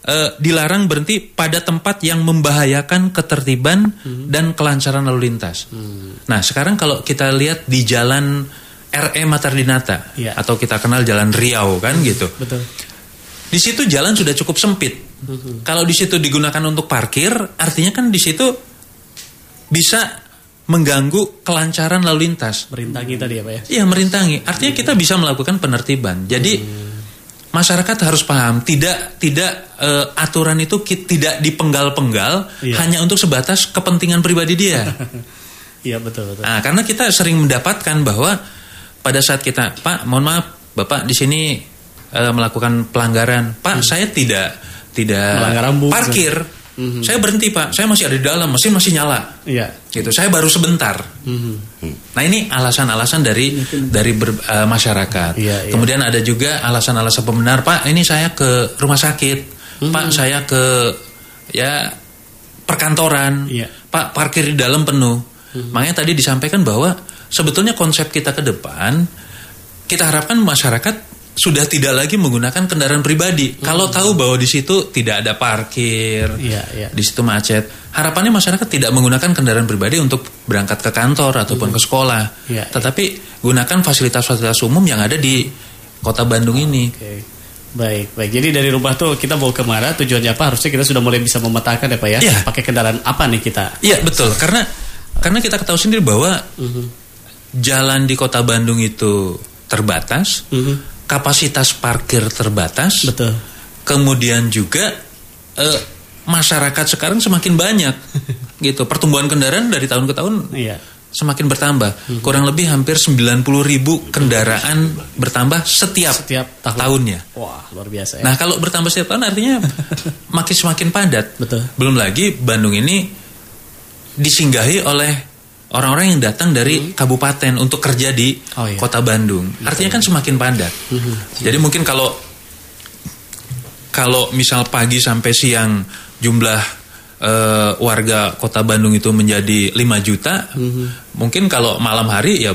eh, dilarang berhenti pada tempat yang membahayakan ketertiban dan kelancaran lalu lintas. Nah, sekarang kalau kita lihat di jalan RE Matardinata Iya. atau kita kenal jalan Riau kan gitu. Betul. Di situ jalan sudah cukup sempit. Kalau di situ digunakan untuk parkir, artinya kan di situ bisa mengganggu kelancaran lalu lintas. Merintangi tadi ya, Pak ya. Iya, merintangi. Artinya kita bisa melakukan penertiban. Jadi masyarakat harus paham, tidak tidak eh, aturan itu ki- tidak dipenggal-penggal Iya. hanya untuk sebatas kepentingan pribadi dia. [LAUGHS] Iya, betul, betul. Nah, karena kita sering mendapatkan bahwa pada saat kita, Pak, mohon maaf, Bapak di sini eh, melakukan pelanggaran, Pak, saya tidak tidak Hmm. Melanggar rambu. parkir, Mhm. saya berhenti, Pak, saya masih ada di dalam, mesin masih nyala, Iya. gitu. Saya baru sebentar. Mhm. Nah, ini alasan-alasan dari dari ber- eh, masyarakat. Iya, iya. Kemudian ada juga alasan-alasan pembenar, Pak, ini saya ke rumah sakit, Hmm. Pak, saya ke ya perkantoran, Iya. Pak, parkir di dalam penuh. Makanya tadi disampaikan bahwa sebetulnya konsep kita ke depan kita harapkan masyarakat sudah tidak lagi menggunakan kendaraan pribadi. Kalau tahu bahwa di situ tidak ada parkir, Iya, iya. di situ macet, harapannya masyarakat tidak menggunakan kendaraan pribadi untuk berangkat ke kantor ataupun ke sekolah, Iya, tetapi gunakan fasilitas-fasilitas umum yang ada di kota Bandung ini. Oke. Baik, baik. Jadi dari rumah tuh kita mau ke mana? Tujuannya apa? Harusnya kita sudah mulai bisa memetakan ya, Pak ya. Iya. Pakai kendaraan apa nih kita? Iya betul, karena karena kita ketahui sendiri bahwa Mhm. jalan di kota Bandung itu terbatas, Mhm. Kapasitas parkir terbatas, Betul. kemudian juga eh, masyarakat sekarang semakin banyak, [LAUGHS] gitu. Pertumbuhan kendaraan dari tahun ke tahun Iya. semakin bertambah. Kurang lebih hampir 90 ribu kendaraan bertambah setiap, Setiap tahun. tahunnya. Wah, luar biasa ya. Nah kalau bertambah setiap tahun artinya [LAUGHS] makin semakin padat. Betul. Belum lagi Bandung ini disinggahi oleh orang-orang yang datang dari kabupaten untuk kerja di Oh, iya. kota Bandung. Artinya kan semakin padat. Jadi mungkin kalau kalau misal pagi sampai siang jumlah eh, warga kota Bandung itu menjadi 5 juta, mungkin kalau malam hari ya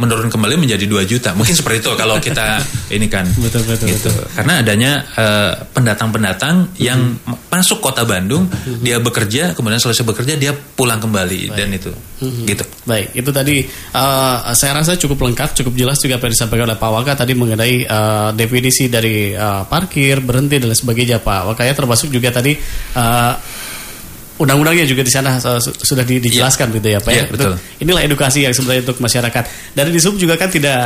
menurun kembali menjadi 2 juta. [LAUGHS] Mungkin seperti itu kalau kita [LAUGHS] ini kan. Betul, betul, gitu. Karena adanya eh, pendatang-pendatang yang ma- masuk kota Bandung, dia bekerja, kemudian selesai bekerja dia pulang kembali dan itu. Gitu. Baik, itu tadi eh, saya rasa cukup lengkap, cukup jelas juga apa yang disampaikan oleh Pak Waka tadi mengenai eh, definisi dari eh, parkir, berhenti dan lain sebagainya Pak Waka ya termasuk juga tadi undang-undangnya juga di sana eh, su- sudah di- dijelaskan gitu ya Pak ya. Iya, betul. Inilah edukasi yang sebenarnya untuk masyarakat. Dari di sub juga kan tidak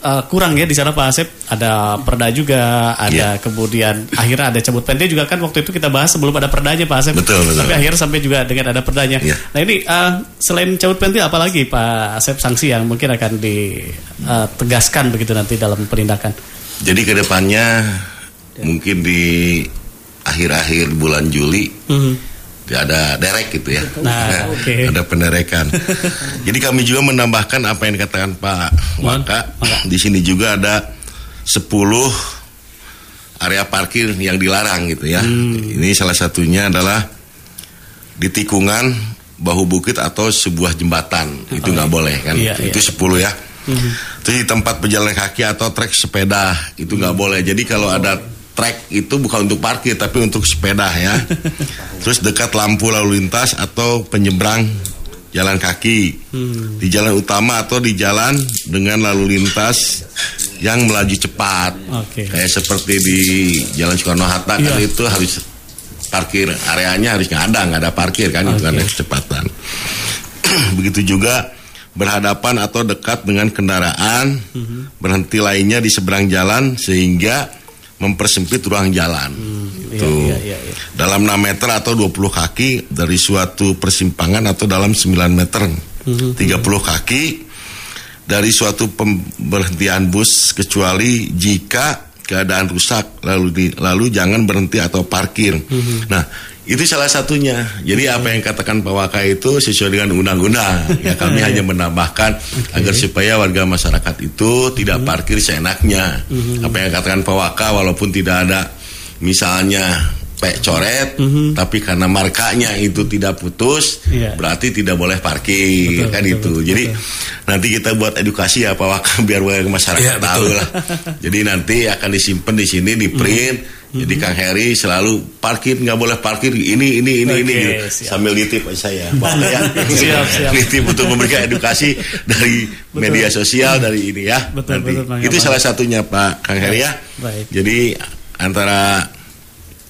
uh, kurang ya di sana Pak Asep. Ada perda juga, ada Iya. kemudian akhirnya ada cabut pentil juga kan waktu itu kita bahas sebelum ada perdanya Pak Asep. Betul, betul. Tapi akhirnya sampai juga dengan ada perdanya. Iya. Nah ini uh, selain cabut pentil apalagi Pak Asep sanksi yang mungkin akan ditegaskan begitu nanti dalam penindakan. Jadi ke depannya mungkin di akhir-akhir bulan Juli Mhm. Ada derek gitu ya. Nah, oke. Ada penderekan. [LAUGHS] Jadi kami juga menambahkan apa yang dikatakan Pak Waka. Di sini juga ada 10 area parkir yang dilarang gitu ya. Hmm. Ini salah satunya adalah di tikungan bahu bukit atau sebuah jembatan. Itu nggak boleh kan. Iya, itu iya. 10 ya. Terus di tempat pejalan kaki atau trek sepeda itu nggak Hmm. boleh. Jadi kalau ada trek itu bukan untuk parkir tapi untuk sepeda ya. [LAUGHS] Terus dekat lampu lalu lintas atau penyeberang jalan kaki Hmm. di jalan utama atau di jalan dengan lalu lintas yang melaju cepat. Oke. Kayak seperti di Jalan Soekarno Hatta kan Iya. itu harus parkir areanya harus nggak ada nggak ada parkir kan itu Oke. karena kecepatan. [CLEARS THROAT] Begitu juga berhadapan atau dekat dengan kendaraan Mhm. berhenti lainnya di seberang jalan sehingga mempersempit ruang jalan. Iya, Itu iya, iya, iya. dalam 6 meter atau 20 kaki dari suatu persimpangan atau dalam 9 meter Mhm. 30 kaki dari suatu pemberhentian bus kecuali jika keadaan rusak lalu di, lalu jangan berhenti atau parkir. Mhm. Nah, itu salah satunya. Jadi apa yang katakan Pak Waka itu sesuai dengan undang-undang. Ya kami [LAUGHS] hanya menambahkan agar supaya warga masyarakat itu tidak Mhm. parkir seenaknya. Apa yang katakan Pak Waka walaupun tidak ada misalnya pek coret, tapi karena markanya itu tidak putus, Iya. berarti tidak boleh parkir Betul, kan betul, itu. betul, Jadi betul. nanti kita buat edukasi ya Pak Waka [LAUGHS] biar warga masyarakat Iya, tahu betul. lah. Jadi nanti akan disimpan di sini di print. Mhm. Jadi Kang Heri selalu parkir nggak boleh parkir ini ini ini ini Oke, gitu. siap. sambil nitip saya [LAUGHS] Pak ya. Siap, siap. [LAUGHS] nitip untuk memberikan edukasi dari media sosial dari ini ya. Betul, nanti. betul, Bang Itu salah satunya Pak Kang Heri ya. Baik. Jadi antara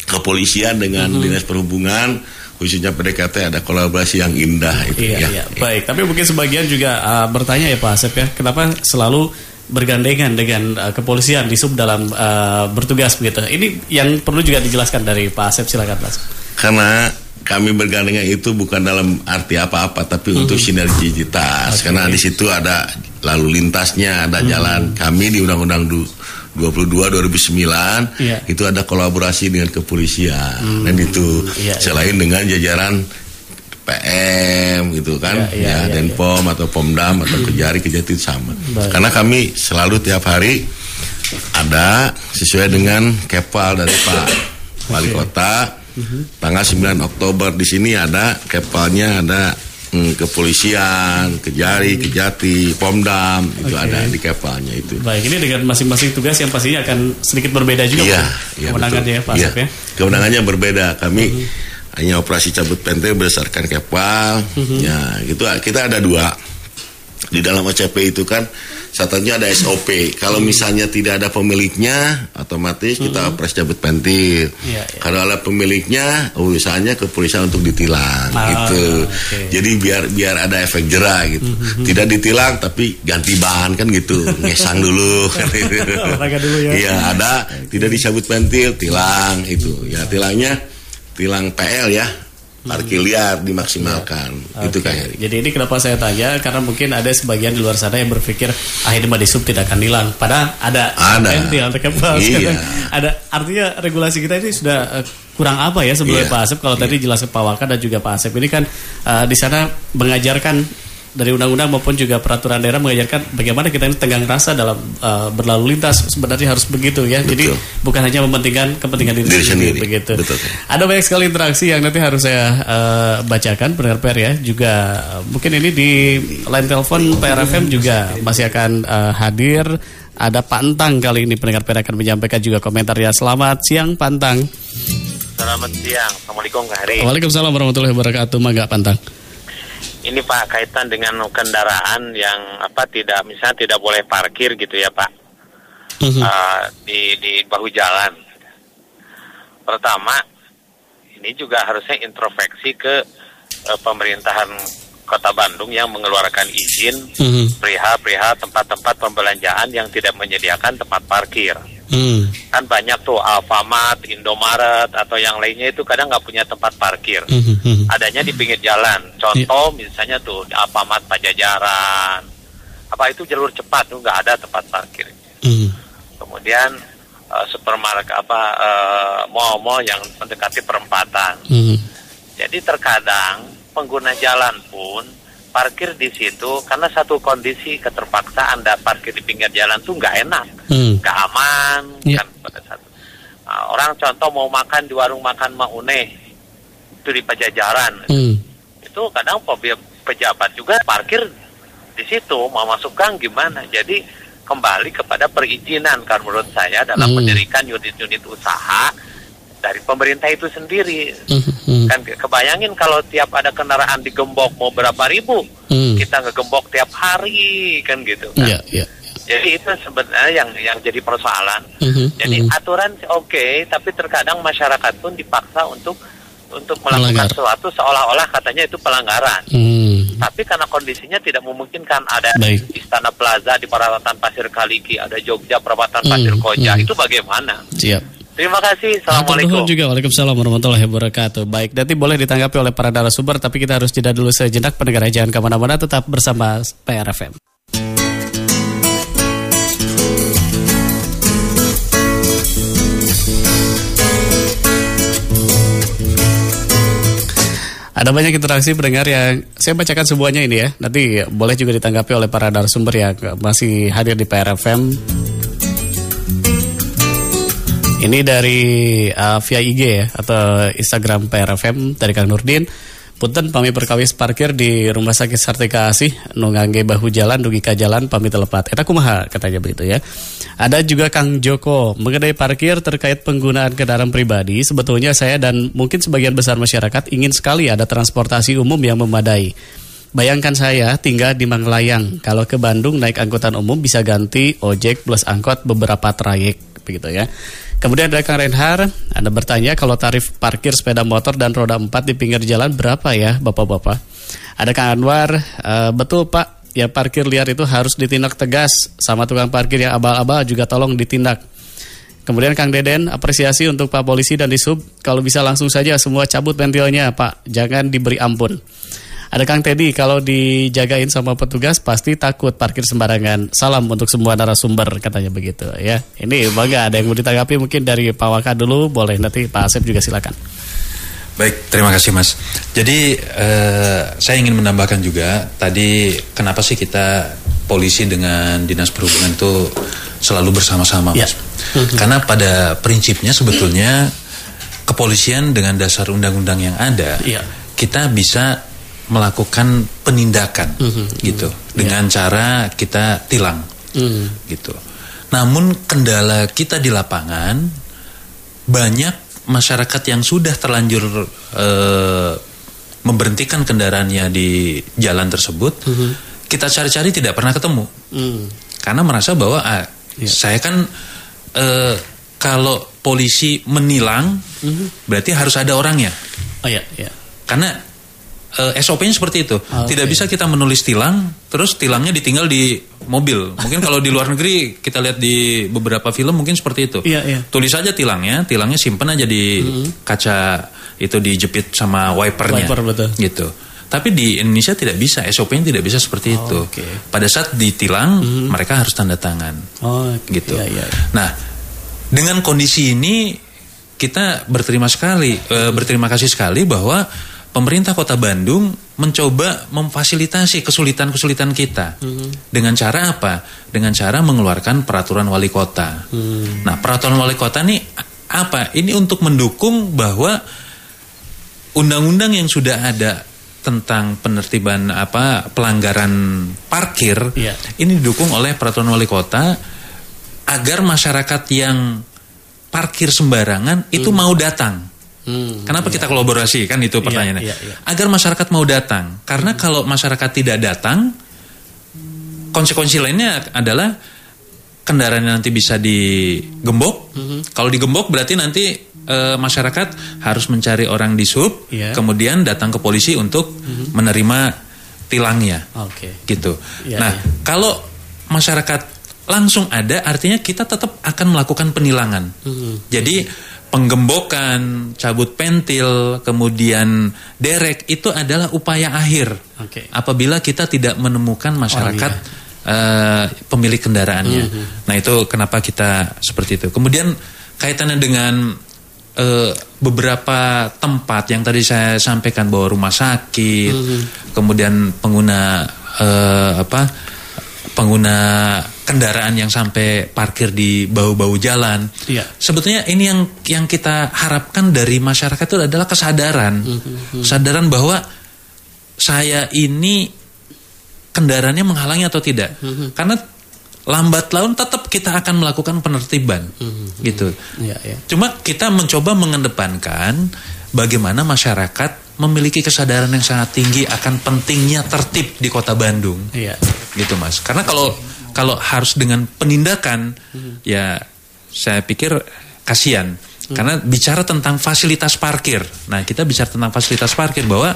kepolisian dengan Mhm. dinas perhubungan khususnya PDKT ada kolaborasi yang indah itu Iya, ya. iya. Baik, tapi mungkin sebagian juga uh, bertanya ya Pak Asep ya, kenapa selalu bergandengan dengan uh, kepolisian di sub dalam uh, bertugas begitu. Ini yang perlu juga dijelaskan dari Pak Asep silakan Pak. Asep. Karena kami bergandengan itu bukan dalam arti apa-apa tapi untuk sinergitas Oke. karena di situ ada lalu lintasnya ada jalan kami di Undang-Undang du- 22 2009 Iya. itu ada kolaborasi dengan kepolisian dan itu Iya, iya. selain dengan jajaran PM gitu kan Iya, iya, ya iya, Denpom atau Pomdam atau Kejari Kejati sama Baik. karena kami selalu tiap hari ada sesuai dengan kepal dari Pak Wali Kota tanggal 9 Oktober di sini ada kepalnya ada hmm, kepolisian, Kejari, Kejati, Pomdam itu ada di kepalnya itu. Baik, ini dengan masing-masing tugas yang pastinya akan sedikit berbeda juga Iya, Pak, iya kewenangannya ya. Pak Iya, Asep ya. Kewenangannya berbeda. Kami hanya operasi cabut pentil berdasarkan kepal. Mhm. Ya, gitu. Kita ada dua. Di dalam OCP itu kan satunya ada SOP. Kalau misalnya tidak ada pemiliknya, otomatis kita operasi cabut pentil. Mhm. Iya, iya. Kalau ada pemiliknya, urusannya kepolisian untuk ditilang Ah, gitu. Mhm, Jadi biar biar ada efek jerah gitu. Tidak ditilang tapi ganti ban kan gitu. [LAUGHS] Ngesang dulu kan gitu. Dulu ya. Iya, ada tidak dicabut pentil, tilang itu. Ya, tilangnya tilang PL ya. Parkir liar dimaksimalkan. Itu Oke. kayak Jadi ini kenapa saya tanya karena mungkin ada sebagian di luar sana yang berpikir ah mah di sub tidak akan hilang. Padahal ada Ada. kepal. Iya. Ada artinya regulasi kita ini sudah eh, kurang apa ya sebelumnya Iya. Pak Asep kalau tadi jelas Pak Waka dan juga Pak Asep ini kan eh, di sana mengajarkan dari undang-undang maupun juga peraturan daerah mengajarkan bagaimana kita ini tenggang rasa dalam eh, berlalu lintas sebenarnya harus begitu ya. Jadi Betul. bukan hanya mementingkan kepentingan diri, Diri sendiri, sendiri. begitu. Betul. Ada banyak sekali interaksi yang nanti harus saya eh, bacakan pendengar PR ya. Juga eh, mungkin ini di line telepon PRFM juga masih akan eh, hadir. Ada Pak Entang kali ini pendengar PR akan menyampaikan juga komentar ya. Selamat siang Pak Entang. Selamat siang, Assalamualaikum Kak. Waalaikumsalam warahmatullahi wabarakatuh. Mangga Pak Entang. Ini Pak kaitan dengan kendaraan yang apa tidak misalnya tidak boleh parkir gitu ya Pak. Eh, di di bahu jalan. Pertama, ini juga harusnya introspeksi ke eh, pemerintahan Kota Bandung yang mengeluarkan izin Mhm. perihal-perihal tempat-tempat pembelanjaan yang tidak menyediakan tempat parkir. Hmm. Kan banyak tuh Alfamart, Indomaret atau yang lainnya itu kadang nggak punya tempat parkir. Mhm, mhm. Adanya di pinggir jalan. Contoh misalnya tuh Alfamart Pajajaran. Apa itu jalur cepat tuh nggak ada tempat parkir. Mhm. Kemudian eh, supermarket apa eh, mall-mall yang mendekati perempatan. Mhm. Jadi terkadang pengguna jalan pun parkir di situ karena satu kondisi keterpaksaan Anda parkir di pinggir jalan tuh nggak enak, Hmm. nggak aman Iya. kan pada saat Nah, orang contoh mau makan di warung makan Maune itu di Pajajaran Hmm. itu kadang pe- pejabat juga parkir di situ mau masuk gang gimana jadi kembali kepada perizinan kan menurut saya dalam Hmm. mendirikan unit-unit usaha dari pemerintah itu sendiri Mhm, mhm. kan ke- kebayangin kalau tiap ada kendaraan digembok mau berapa ribu Hmm. kita ngegembok tiap hari kan gitu kan Iya, iya. jadi itu sebenarnya yang yang jadi persoalan Mhm, jadi mhm. aturan oke tapi terkadang masyarakat pun dipaksa untuk untuk melakukan Melanggar. sesuatu seolah-olah katanya itu pelanggaran Hmm. tapi karena kondisinya tidak memungkinkan ada Baik. Istana Plaza di perawatan Pasir Kaliki, ada Jogja perawatan Hmm, Pasir Koja, hmm. itu bagaimana? Siap. Terima kasih, Assalamualaikum. juga Waalaikumsalam warahmatullahi wabarakatuh Baik, nanti boleh ditanggapi oleh para narasumber Tapi kita harus jeda dulu sejenak Pendengar jangan ke mana-mana Tetap bersama PRFM Ada banyak interaksi pendengar yang saya bacakan semuanya ini ya. Nanti boleh juga ditanggapi oleh para narasumber yang masih hadir di PRFM. Ini dari uh, via IG ya atau Instagram PRFM dari Kang Nurdin. Punten pami perkawis parkir di Rumah Sakit Sartika Asih nungangge bahu jalan dugi ka jalan pami telepat. Eta kumaha katanya begitu ya. Ada juga Kang Joko mengenai parkir terkait penggunaan kendaraan pribadi. Sebetulnya saya dan mungkin sebagian besar masyarakat ingin sekali ada transportasi umum yang memadai. Bayangkan saya tinggal di Manglayang. Kalau ke Bandung naik angkutan umum bisa ganti ojek plus angkot beberapa trayek begitu ya. Kemudian ada Kang Renhar, Anda bertanya kalau tarif parkir sepeda motor dan roda 4 di pinggir jalan berapa ya Bapak-bapak? Ada Kang Anwar, "Eh, betul Pak, ya parkir liar itu harus ditindak tegas sama tukang parkir yang abal-abal juga tolong ditindak. Kemudian Kang Deden, apresiasi untuk Pak Polisi dan Disub. Kalau bisa langsung saja semua cabut pentilnya Pak, jangan diberi ampun. Ada Kang Teddy, kalau dijagain sama petugas pasti takut parkir sembarangan. Salam untuk semua narasumber katanya begitu ya. Ini bangga ada yang mau ditanggapi mungkin dari Pak Waka dulu, boleh nanti Pak Asep juga silakan. Baik, terima kasih Mas. Jadi eh, saya ingin menambahkan juga tadi kenapa sih kita polisi dengan dinas perhubungan itu selalu bersama-sama, Ya. Mas? Karena pada prinsipnya sebetulnya kepolisian dengan dasar undang-undang yang ada, Iya. kita bisa melakukan penindakan Mhm, gitu dengan cara kita tilang Hmm. gitu. Namun kendala kita di lapangan banyak masyarakat yang sudah terlanjur eh, memberhentikan kendaraannya di jalan tersebut. Kita cari-cari tidak pernah ketemu Hmm. karena merasa bahwa ah, saya kan eh, kalau polisi menilang berarti harus ada orangnya Oh ya, ya. karena eh, SOP-nya seperti itu. Oke. Tidak bisa kita menulis tilang, terus tilangnya ditinggal di mobil. Mungkin kalau di luar negeri kita lihat di beberapa film mungkin seperti itu. Iya, iya. Tulis aja tilangnya, tilangnya simpen aja di kaca itu dijepit sama wipernya. Wiper, betul. Gitu. Tapi di Indonesia tidak bisa, SOP-nya tidak bisa seperti itu. oke. Pada saat ditilang, mereka harus tanda tangan Oh, gitu. Iya, iya. Nah, dengan kondisi ini kita berterima sekali, eh, berterima kasih sekali bahwa pemerintah Kota Bandung mencoba memfasilitasi kesulitan-kesulitan kita dengan cara apa? Dengan cara mengeluarkan peraturan wali kota. Nah, peraturan wali kota ini apa? Ini untuk mendukung bahwa undang-undang yang sudah ada tentang penertiban apa pelanggaran parkir Iya. ini didukung oleh peraturan wali kota agar masyarakat yang parkir sembarangan itu mau datang. Hmm. Kenapa kita kolaborasi kan itu pertanyaannya? iya, iya. Agar masyarakat mau datang. Karena kalau masyarakat tidak datang, konsekuensi lainnya adalah kendaraan nanti bisa digembok. Mhm. Kalau digembok berarti nanti eh, masyarakat harus mencari orang di sub, Iya. kemudian datang ke polisi untuk menerima tilangnya. Oke. Gitu. Iya, nah, iya. kalau masyarakat langsung ada artinya kita tetap akan melakukan penilangan. Mhm. Jadi penggembokan, cabut pentil, kemudian derek itu adalah upaya akhir. Oke. Apabila kita tidak menemukan masyarakat Oh, eh, pemilik kendaraannya. Mhm. Nah, itu kenapa kita seperti itu. Kemudian kaitannya dengan eh, beberapa tempat yang tadi saya sampaikan bahwa rumah sakit, Mhm. kemudian pengguna eh, apa? Pengguna kendaraan yang sampai parkir di bau-bau jalan. Iya. Sebetulnya ini yang yang kita harapkan dari masyarakat itu adalah kesadaran, Mhm. kesadaran bahwa saya ini kendaraannya menghalangi atau tidak. Mhm. Karena lambat laun tetap kita akan melakukan penertiban, gitu. Iya, iya. Cuma kita mencoba mengedepankan bagaimana masyarakat memiliki kesadaran yang sangat tinggi akan pentingnya tertib di kota Bandung. Iya. gitu mas. Karena kalau kalau harus dengan penindakan ya saya pikir kasihan. Karena bicara tentang fasilitas parkir. Nah kita bicara tentang fasilitas parkir bahwa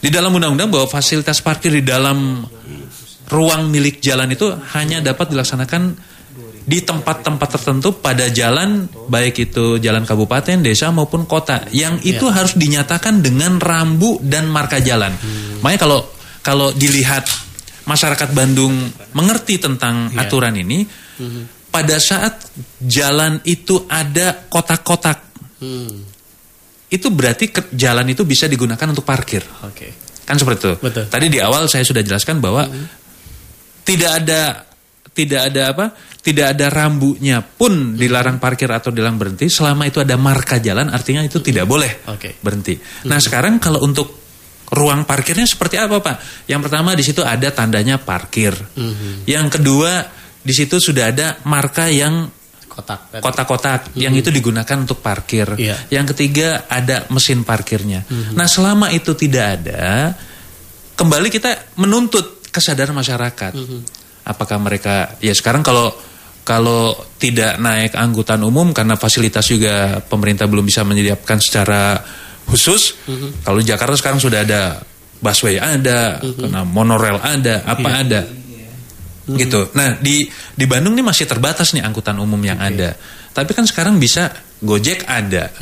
di dalam undang-undang bahwa fasilitas parkir di dalam ruang milik jalan itu hanya dapat dilaksanakan di tempat-tempat tertentu pada jalan baik itu jalan kabupaten, desa maupun kota yang itu harus dinyatakan dengan rambu dan marka jalan. Makanya kalau kalau dilihat masyarakat Bandung mengerti tentang aturan ini, pada saat jalan itu ada kotak-kotak, Hmm. itu berarti ke- jalan itu bisa digunakan untuk parkir. Oke. Kan seperti itu. Betul. Tadi di awal saya sudah jelaskan bahwa tidak ada tidak ada apa? Tidak ada rambunya pun dilarang parkir atau dilarang berhenti selama itu ada marka jalan artinya itu tidak boleh Oke. berhenti. Nah, sekarang kalau untuk ruang parkirnya seperti apa, Pak? Yang pertama di situ ada tandanya parkir. Yang kedua di situ sudah ada marka yang Kotak. kotak-kotak yang itu digunakan untuk parkir. Iya. Yang ketiga ada mesin parkirnya. Nah, selama itu tidak ada, kembali kita menuntut kesadaran masyarakat. Apakah mereka ya sekarang kalau kalau tidak naik angkutan umum karena fasilitas juga pemerintah belum bisa menyediakan secara khusus. Kalau di Jakarta sekarang sudah ada busway ada, karena monorail ada, apa ada. Gitu. Nah di di Bandung ini masih terbatas nih angkutan umum yang ada. Tapi kan sekarang bisa Gojek ada,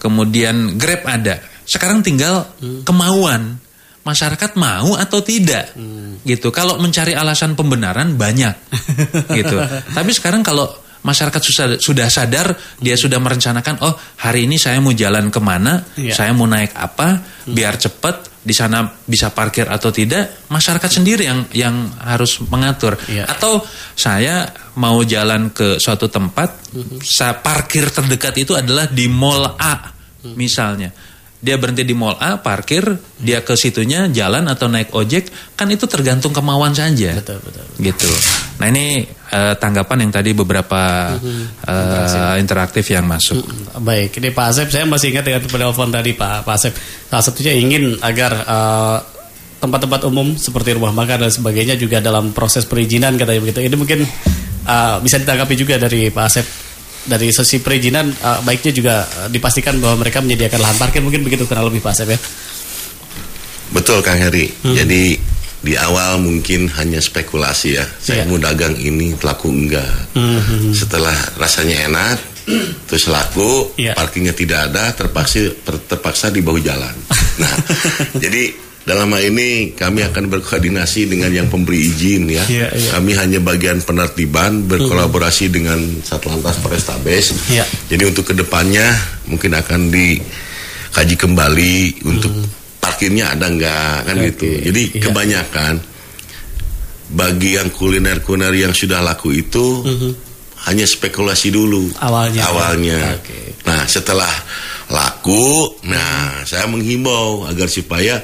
kemudian Grab ada. Sekarang tinggal kemauan masyarakat mau atau tidak, gitu. Kalau mencari alasan pembenaran banyak, [LAUGHS] gitu. Tapi sekarang kalau masyarakat sudah sudah sadar, dia sudah merencanakan, oh hari ini saya mau jalan ke mana, Iya. saya mau naik apa, biar cepat di sana bisa parkir atau tidak, masyarakat sendiri yang yang harus mengatur. Iya. Atau saya mau jalan ke suatu tempat, saya parkir terdekat itu adalah di mall A, misalnya. Dia berhenti di mall A, parkir, dia ke situnya jalan atau naik ojek, kan itu tergantung kemauan saja. Betul, betul. Gitu. Nah ini eh, tanggapan yang tadi beberapa eh, interaktif yang masuk. Baik, ini Pak Asep, saya masih ingat dengan penelpon tadi Pak, Pak Asep. Salah satunya ingin agar eh, tempat-tempat umum seperti rumah makan dan sebagainya juga dalam proses perizinan katanya begitu. Ini mungkin eh, bisa ditanggapi juga dari Pak Asep. Dari sisi perizinan, eh, baiknya juga eh, dipastikan bahwa mereka menyediakan lahan parkir mungkin begitu kurang lebih Pak Asep ya. Betul Kang Heri. Jadi di awal mungkin hanya spekulasi ya. Saya Iya. mau dagang ini, laku enggak. Setelah rasanya enak, [CLEARS THROAT] terus laku, Iya. parkirnya tidak ada, terpaksa ter- terpaksa di bahu jalan. [LAUGHS] Nah, jadi dalam hal ini kami akan berkoordinasi dengan yang pemberi izin ya. Iya, iya. Kami hanya bagian penertiban berkolaborasi dengan Satlantas Polrestabes. Iya. Jadi untuk ke depannya mungkin akan dikaji kembali untuk parkirnya ada nggak kan Oke, gitu. Jadi iya. kebanyakan bagi yang kuliner-kuliner yang sudah laku itu hanya spekulasi dulu Awalnya. Awalnya. Oke. Nah setelah laku, nah saya menghimbau agar supaya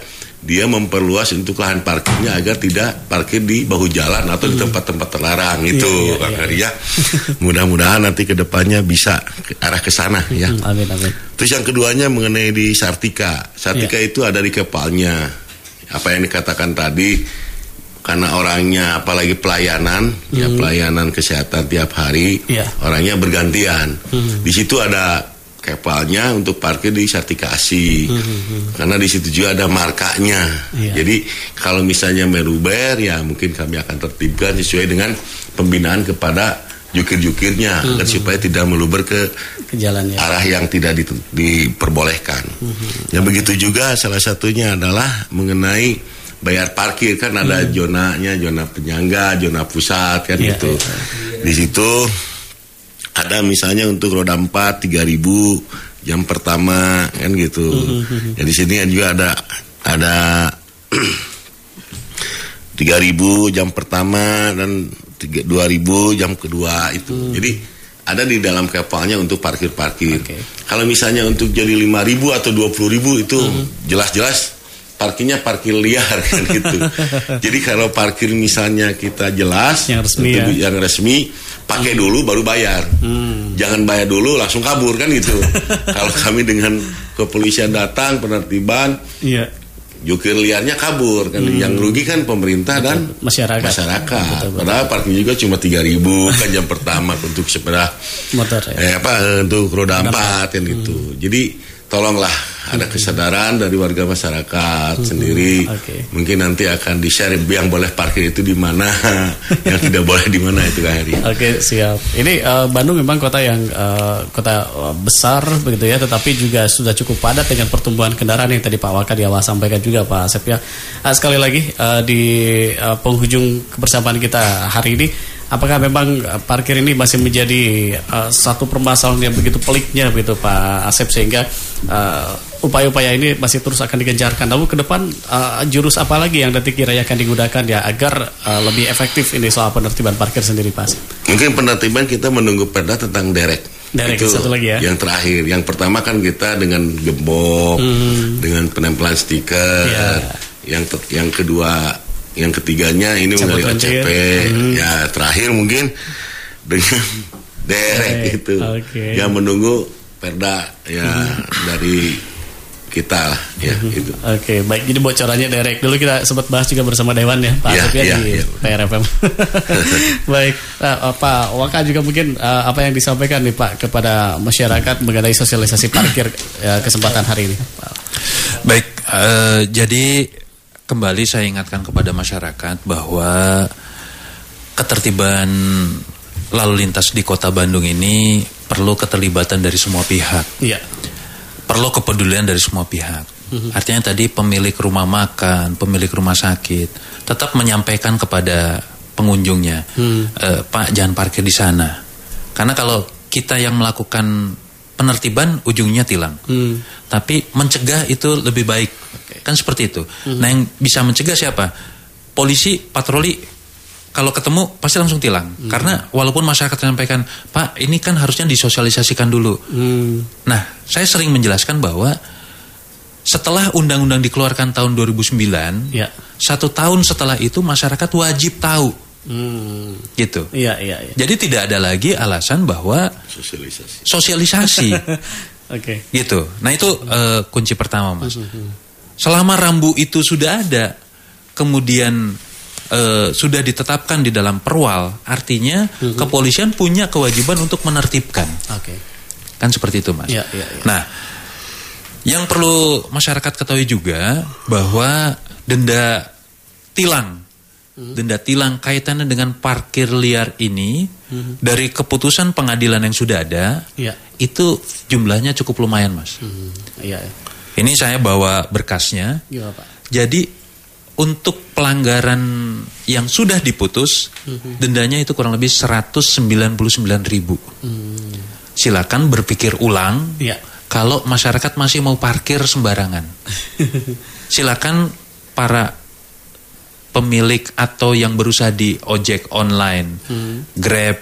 dia memperluas untuk lahan parkirnya agar tidak parkir di bahu jalan atau di tempat-tempat terlarang itu Iya, iya, Kang iya. Ya. [LAUGHS] Mudah-mudahan nanti ke depannya bisa ke arah ke sana ya. Hmm, Amin, amin. Terus yang keduanya mengenai di Sartika. Sartika Iya. itu ada di kepalanya. Apa yang dikatakan tadi karena orangnya apalagi pelayanan, ya pelayanan kesehatan tiap hari, Iya. orangnya bergantian. Di situ ada kepalnya untuk parkir di sertifikasi karena di situ juga ada markanya Iya. jadi kalau misalnya meruber ya mungkin kami akan tertibkan sesuai dengan pembinaan kepada jukir-jukirnya agar supaya tidak meluber ke Ke jalan ya. arah yang tidak di- diperbolehkan. Ya begitu juga salah satunya adalah mengenai bayar parkir kan ada zonanya, zona penyangga, zona pusat kan Iya, gitu. iya. Di situ ada misalnya untuk roda 4 3000 jam pertama kan gitu. Ya di sini juga ada ada [CLEARS THROAT] 3000 jam pertama dan tiga- 2000 jam kedua itu. Jadi ada di dalam kapalnya untuk parkir-parkir. Oke. Kalau misalnya untuk jadi 5000 atau 20000 itu jelas-jelas parkirnya parkir liar [LAUGHS] kan gitu. Jadi kalau parkir misalnya kita jelas Yang resmi ya. yang resmi pakai dulu baru bayar. Jangan bayar dulu langsung kabur kan gitu. [LAUGHS] kalau kami dengan kepolisian datang penertiban Iya. jukir liarnya kabur kan yang rugi kan pemerintah dan Masyarakat. masyarakat Betul, betul. padahal parkir juga cuma 3000 kan jam pertama untuk sepeda Motor ya. eh, apa untuk roda empat kan gitu jadi tolonglah ada kesadaran dari warga masyarakat sendiri Oke. mungkin nanti akan di share yang boleh parkir itu di mana [LAUGHS] yang tidak boleh di mana itu Kak Heri Oke siap. Ini eh, Bandung memang kota yang eh, kota eh, besar begitu ya, tetapi juga sudah cukup padat dengan pertumbuhan kendaraan yang tadi Pak Waka di awal sampaikan juga Pak Asep ya. Ah, sekali lagi eh, di eh, penghujung kebersamaan kita hari ini, apakah memang eh, parkir ini masih menjadi eh, satu permasalahan yang begitu peliknya begitu Pak Asep sehingga eh, upaya-upaya ini masih terus akan digencarkan. Lalu ke depan eh, jurus apa lagi yang nanti kira akan digunakan ya agar eh, lebih efektif ini soal penertiban parkir sendiri Pak Asep? Mungkin penertiban kita menunggu perda tentang derek. Derek, itu satu lagi ya. Yang terakhir, yang pertama kan kita dengan gembok, dengan penempelan stiker. Hmm. Iya. Yang yang kedua, yang ketiganya ini Cabut mengenai banjir. OCP. Hmm. Ya terakhir mungkin dengan [LAUGHS] derek Derek, itu. oke. Hmm. Ya menunggu perda ya dari kita lah ya Hmm. itu. Oke, baik. Jadi bocorannya Derek. Dulu kita sempat bahas juga bersama Dewan ya, Pak Asep ya iya, di iya. PRFM. [LAUGHS] baik. Nah, eh, Pak Waka juga mungkin eh, apa yang disampaikan nih Pak kepada masyarakat mengenai sosialisasi parkir eh, kesempatan hari ini. Pak. Baik, eh, jadi kembali saya ingatkan kepada masyarakat bahwa ketertiban lalu lintas di kota Bandung ini perlu keterlibatan dari semua pihak. Iya. perlu kepedulian dari semua pihak. Artinya tadi pemilik rumah makan, pemilik rumah sakit tetap menyampaikan kepada pengunjungnya, "Eh, Pak jangan parkir di sana. Karena kalau kita yang melakukan penertiban ujungnya tilang. Hmm. Tapi mencegah itu lebih baik. Kan seperti itu. Nah, yang bisa mencegah siapa? Polisi patroli kalau ketemu pasti langsung tilang. Karena walaupun masyarakat menyampaikan, "Pak, ini kan harusnya disosialisasikan dulu." Hmm. Nah, saya sering menjelaskan bahwa setelah undang-undang dikeluarkan tahun 2009, Ya. satu tahun setelah itu masyarakat wajib tahu, Hmm. gitu. Iya, iya, iya. Jadi tidak ada lagi alasan bahwa Sosialisasi. sosialisasi, [LAUGHS] Oke. gitu. Nah itu eh, kunci pertama, mas. Selama rambu itu sudah ada, kemudian eh, sudah ditetapkan di dalam perwal, artinya kepolisian punya kewajiban untuk menertibkan. Oke. Kan seperti itu, Mas. Iya, iya, iya. Nah, yang perlu masyarakat ketahui juga bahwa denda tilang, denda tilang kaitannya dengan parkir liar ini dari keputusan pengadilan yang sudah ada, Iya. itu jumlahnya cukup lumayan, Mas. Hmm. Iya. Ini saya bawa berkasnya. Gimana, Pak? Jadi untuk pelanggaran yang sudah diputus, dendanya itu kurang lebih 199 ribu. Silakan berpikir ulang. Iya. Kalau masyarakat masih mau parkir sembarangan, [LAUGHS] silakan para pemilik atau yang berusaha di ojek online, Grab,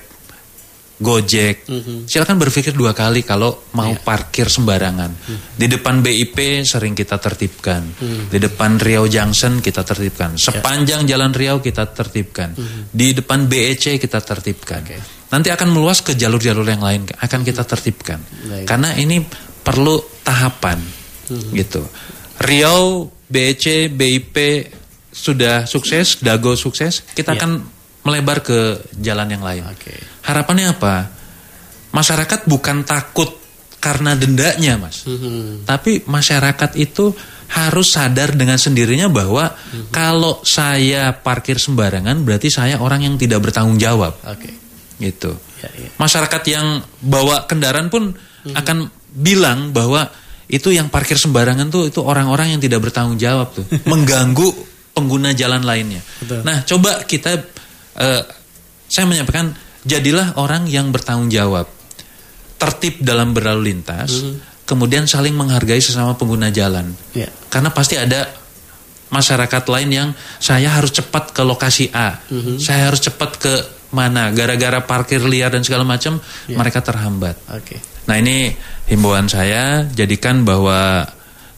Gojek, silakan berpikir dua kali kalau mau parkir sembarangan. Di depan BIP sering kita tertibkan, di depan Riau Junction kita tertibkan, sepanjang Jalan Riau kita tertibkan, di depan BEC kita tertibkan. Nanti akan meluas ke jalur-jalur yang lain, akan kita tertibkan. Baik. Karena ini perlu tahapan, gitu. Riau, BEC, BIP sudah sukses, Dago sukses, kita Ya. akan melebar ke jalan yang lain. Oke. Harapannya apa? Masyarakat bukan takut karena dendanya, Mas. Mhm. Tapi masyarakat itu harus sadar dengan sendirinya bahwa Mhm. kalau saya parkir sembarangan berarti saya orang yang tidak bertanggung jawab. Oke. Gitu. Ya, ya. Masyarakat yang bawa kendaraan pun Mhm. akan bilang bahwa itu yang parkir sembarangan tuh itu orang-orang yang tidak bertanggung jawab tuh, [LAUGHS] mengganggu pengguna jalan lainnya. Betul. Nah, coba kita eh, saya menyampaikan jadilah orang yang bertanggung jawab. Tertib dalam berlalu lintas, kemudian saling menghargai sesama pengguna jalan. Ya. Karena pasti ada masyarakat lain yang saya harus cepat ke lokasi A, saya harus cepat ke mana, gara-gara parkir liar dan segala macam, mereka terhambat. Oke. Nah ini himbauan saya, jadikan bahwa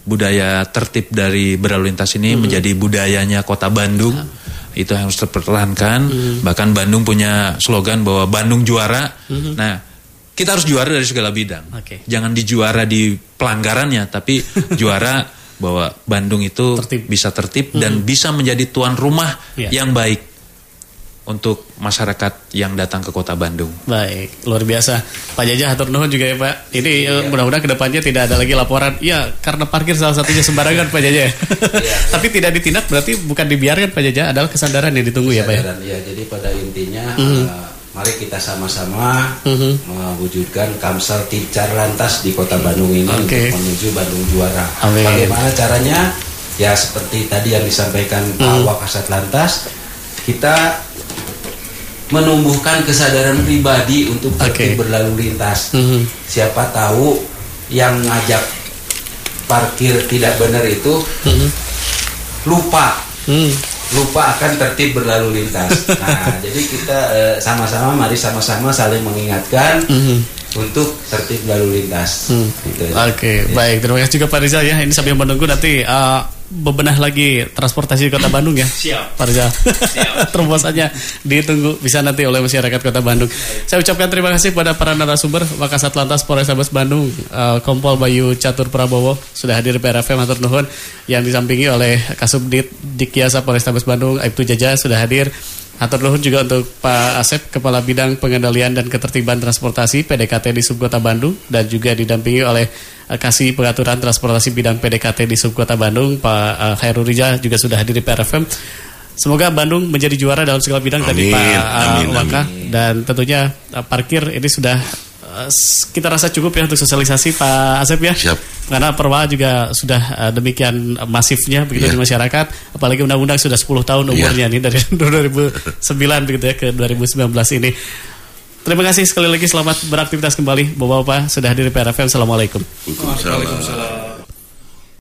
budaya tertib dari berlalu lintas ini menjadi budayanya kota Bandung. Itu yang harus dipertahankan. Bahkan Bandung punya slogan bahwa Bandung juara. Nah, kita harus juara dari segala bidang. Oke. Jangan dijuara di pelanggarannya, tapi [LAUGHS] juara bahwa Bandung itu Tertib. bisa tertib dan bisa menjadi tuan rumah Iya. yang baik untuk masyarakat yang datang ke kota Bandung. Baik, luar biasa. Pak Jajah hatur nuhun juga ya Pak. Ini eh, mudah-mudahan ke depannya tidak ada lagi laporan. Ya, karena parkir salah satunya sembarangan Pak Jajah. [LAUGHS] Tapi tidak ditindak berarti bukan dibiarkan Pak Jajah, adalah kesadaran yang ditunggu ya Pak ya. Kesadaran, ya, jadi pada intinya eh, mari kita sama-sama Mhm. mewujudkan Kamsel Ticar Lantas di Kota Bandung ini Oke. untuk menuju Bandung juara. Amin. Bagaimana caranya? Ya seperti tadi yang disampaikan Pak Wakasat Lantas, kita menumbuhkan kesadaran pribadi untuk tertib berlalu lintas. Mhm. Siapa tahu yang ngajak parkir tidak benar itu lupa Hmm. lupa akan tertib berlalu lintas. [LAUGHS] Nah, jadi kita eh, sama-sama mari sama-sama saling mengingatkan untuk tertib berlalu lintas. Hmm. Gitu. Oke, baik. Terima kasih juga Pak Rizal ya. Ini sambil menunggu nanti uh, bebenah lagi transportasi di Kota Bandung ya. Siap. Pak Rizal. [LAUGHS] Terobosannya ditunggu bisa nanti oleh masyarakat Kota Bandung. Saya ucapkan terima kasih kepada para narasumber Wakasat Lantas Polrestabes Bandung, uh, Kompol Bayu Catur Prabowo sudah hadir di PRFM Matur Nuhun yang disampingi oleh Kasubdit Dikyasa Polrestabes Bandung Aibtu Jaja sudah hadir. Atur nuhun juga untuk Pak Asep, Kepala Bidang Pengendalian dan Ketertiban Transportasi PDKT di Subkota Bandung dan juga didampingi oleh eh, Kasih Pengaturan Transportasi Bidang PDKT di Subkota Bandung Pak eh, Khairul Rija juga sudah hadir di PRFM. Semoga Bandung menjadi juara dalam segala bidang tadi Amin, Pak eh, amin, Waka dan tentunya parkir ini sudah kita rasa cukup ya untuk sosialisasi Pak Asep ya. Siap. Karena perwa juga sudah eh, demikian masifnya begitu Iya. di masyarakat, apalagi undang-undang sudah 10 tahun umurnya nih dari [LAUGHS] 2009 begitu ya ke 2019 ini. Terima kasih sekali lagi selamat beraktivitas kembali Bapak-bapak sudah hadir di PRFM. Assalamualaikum. Waalaikumsalam.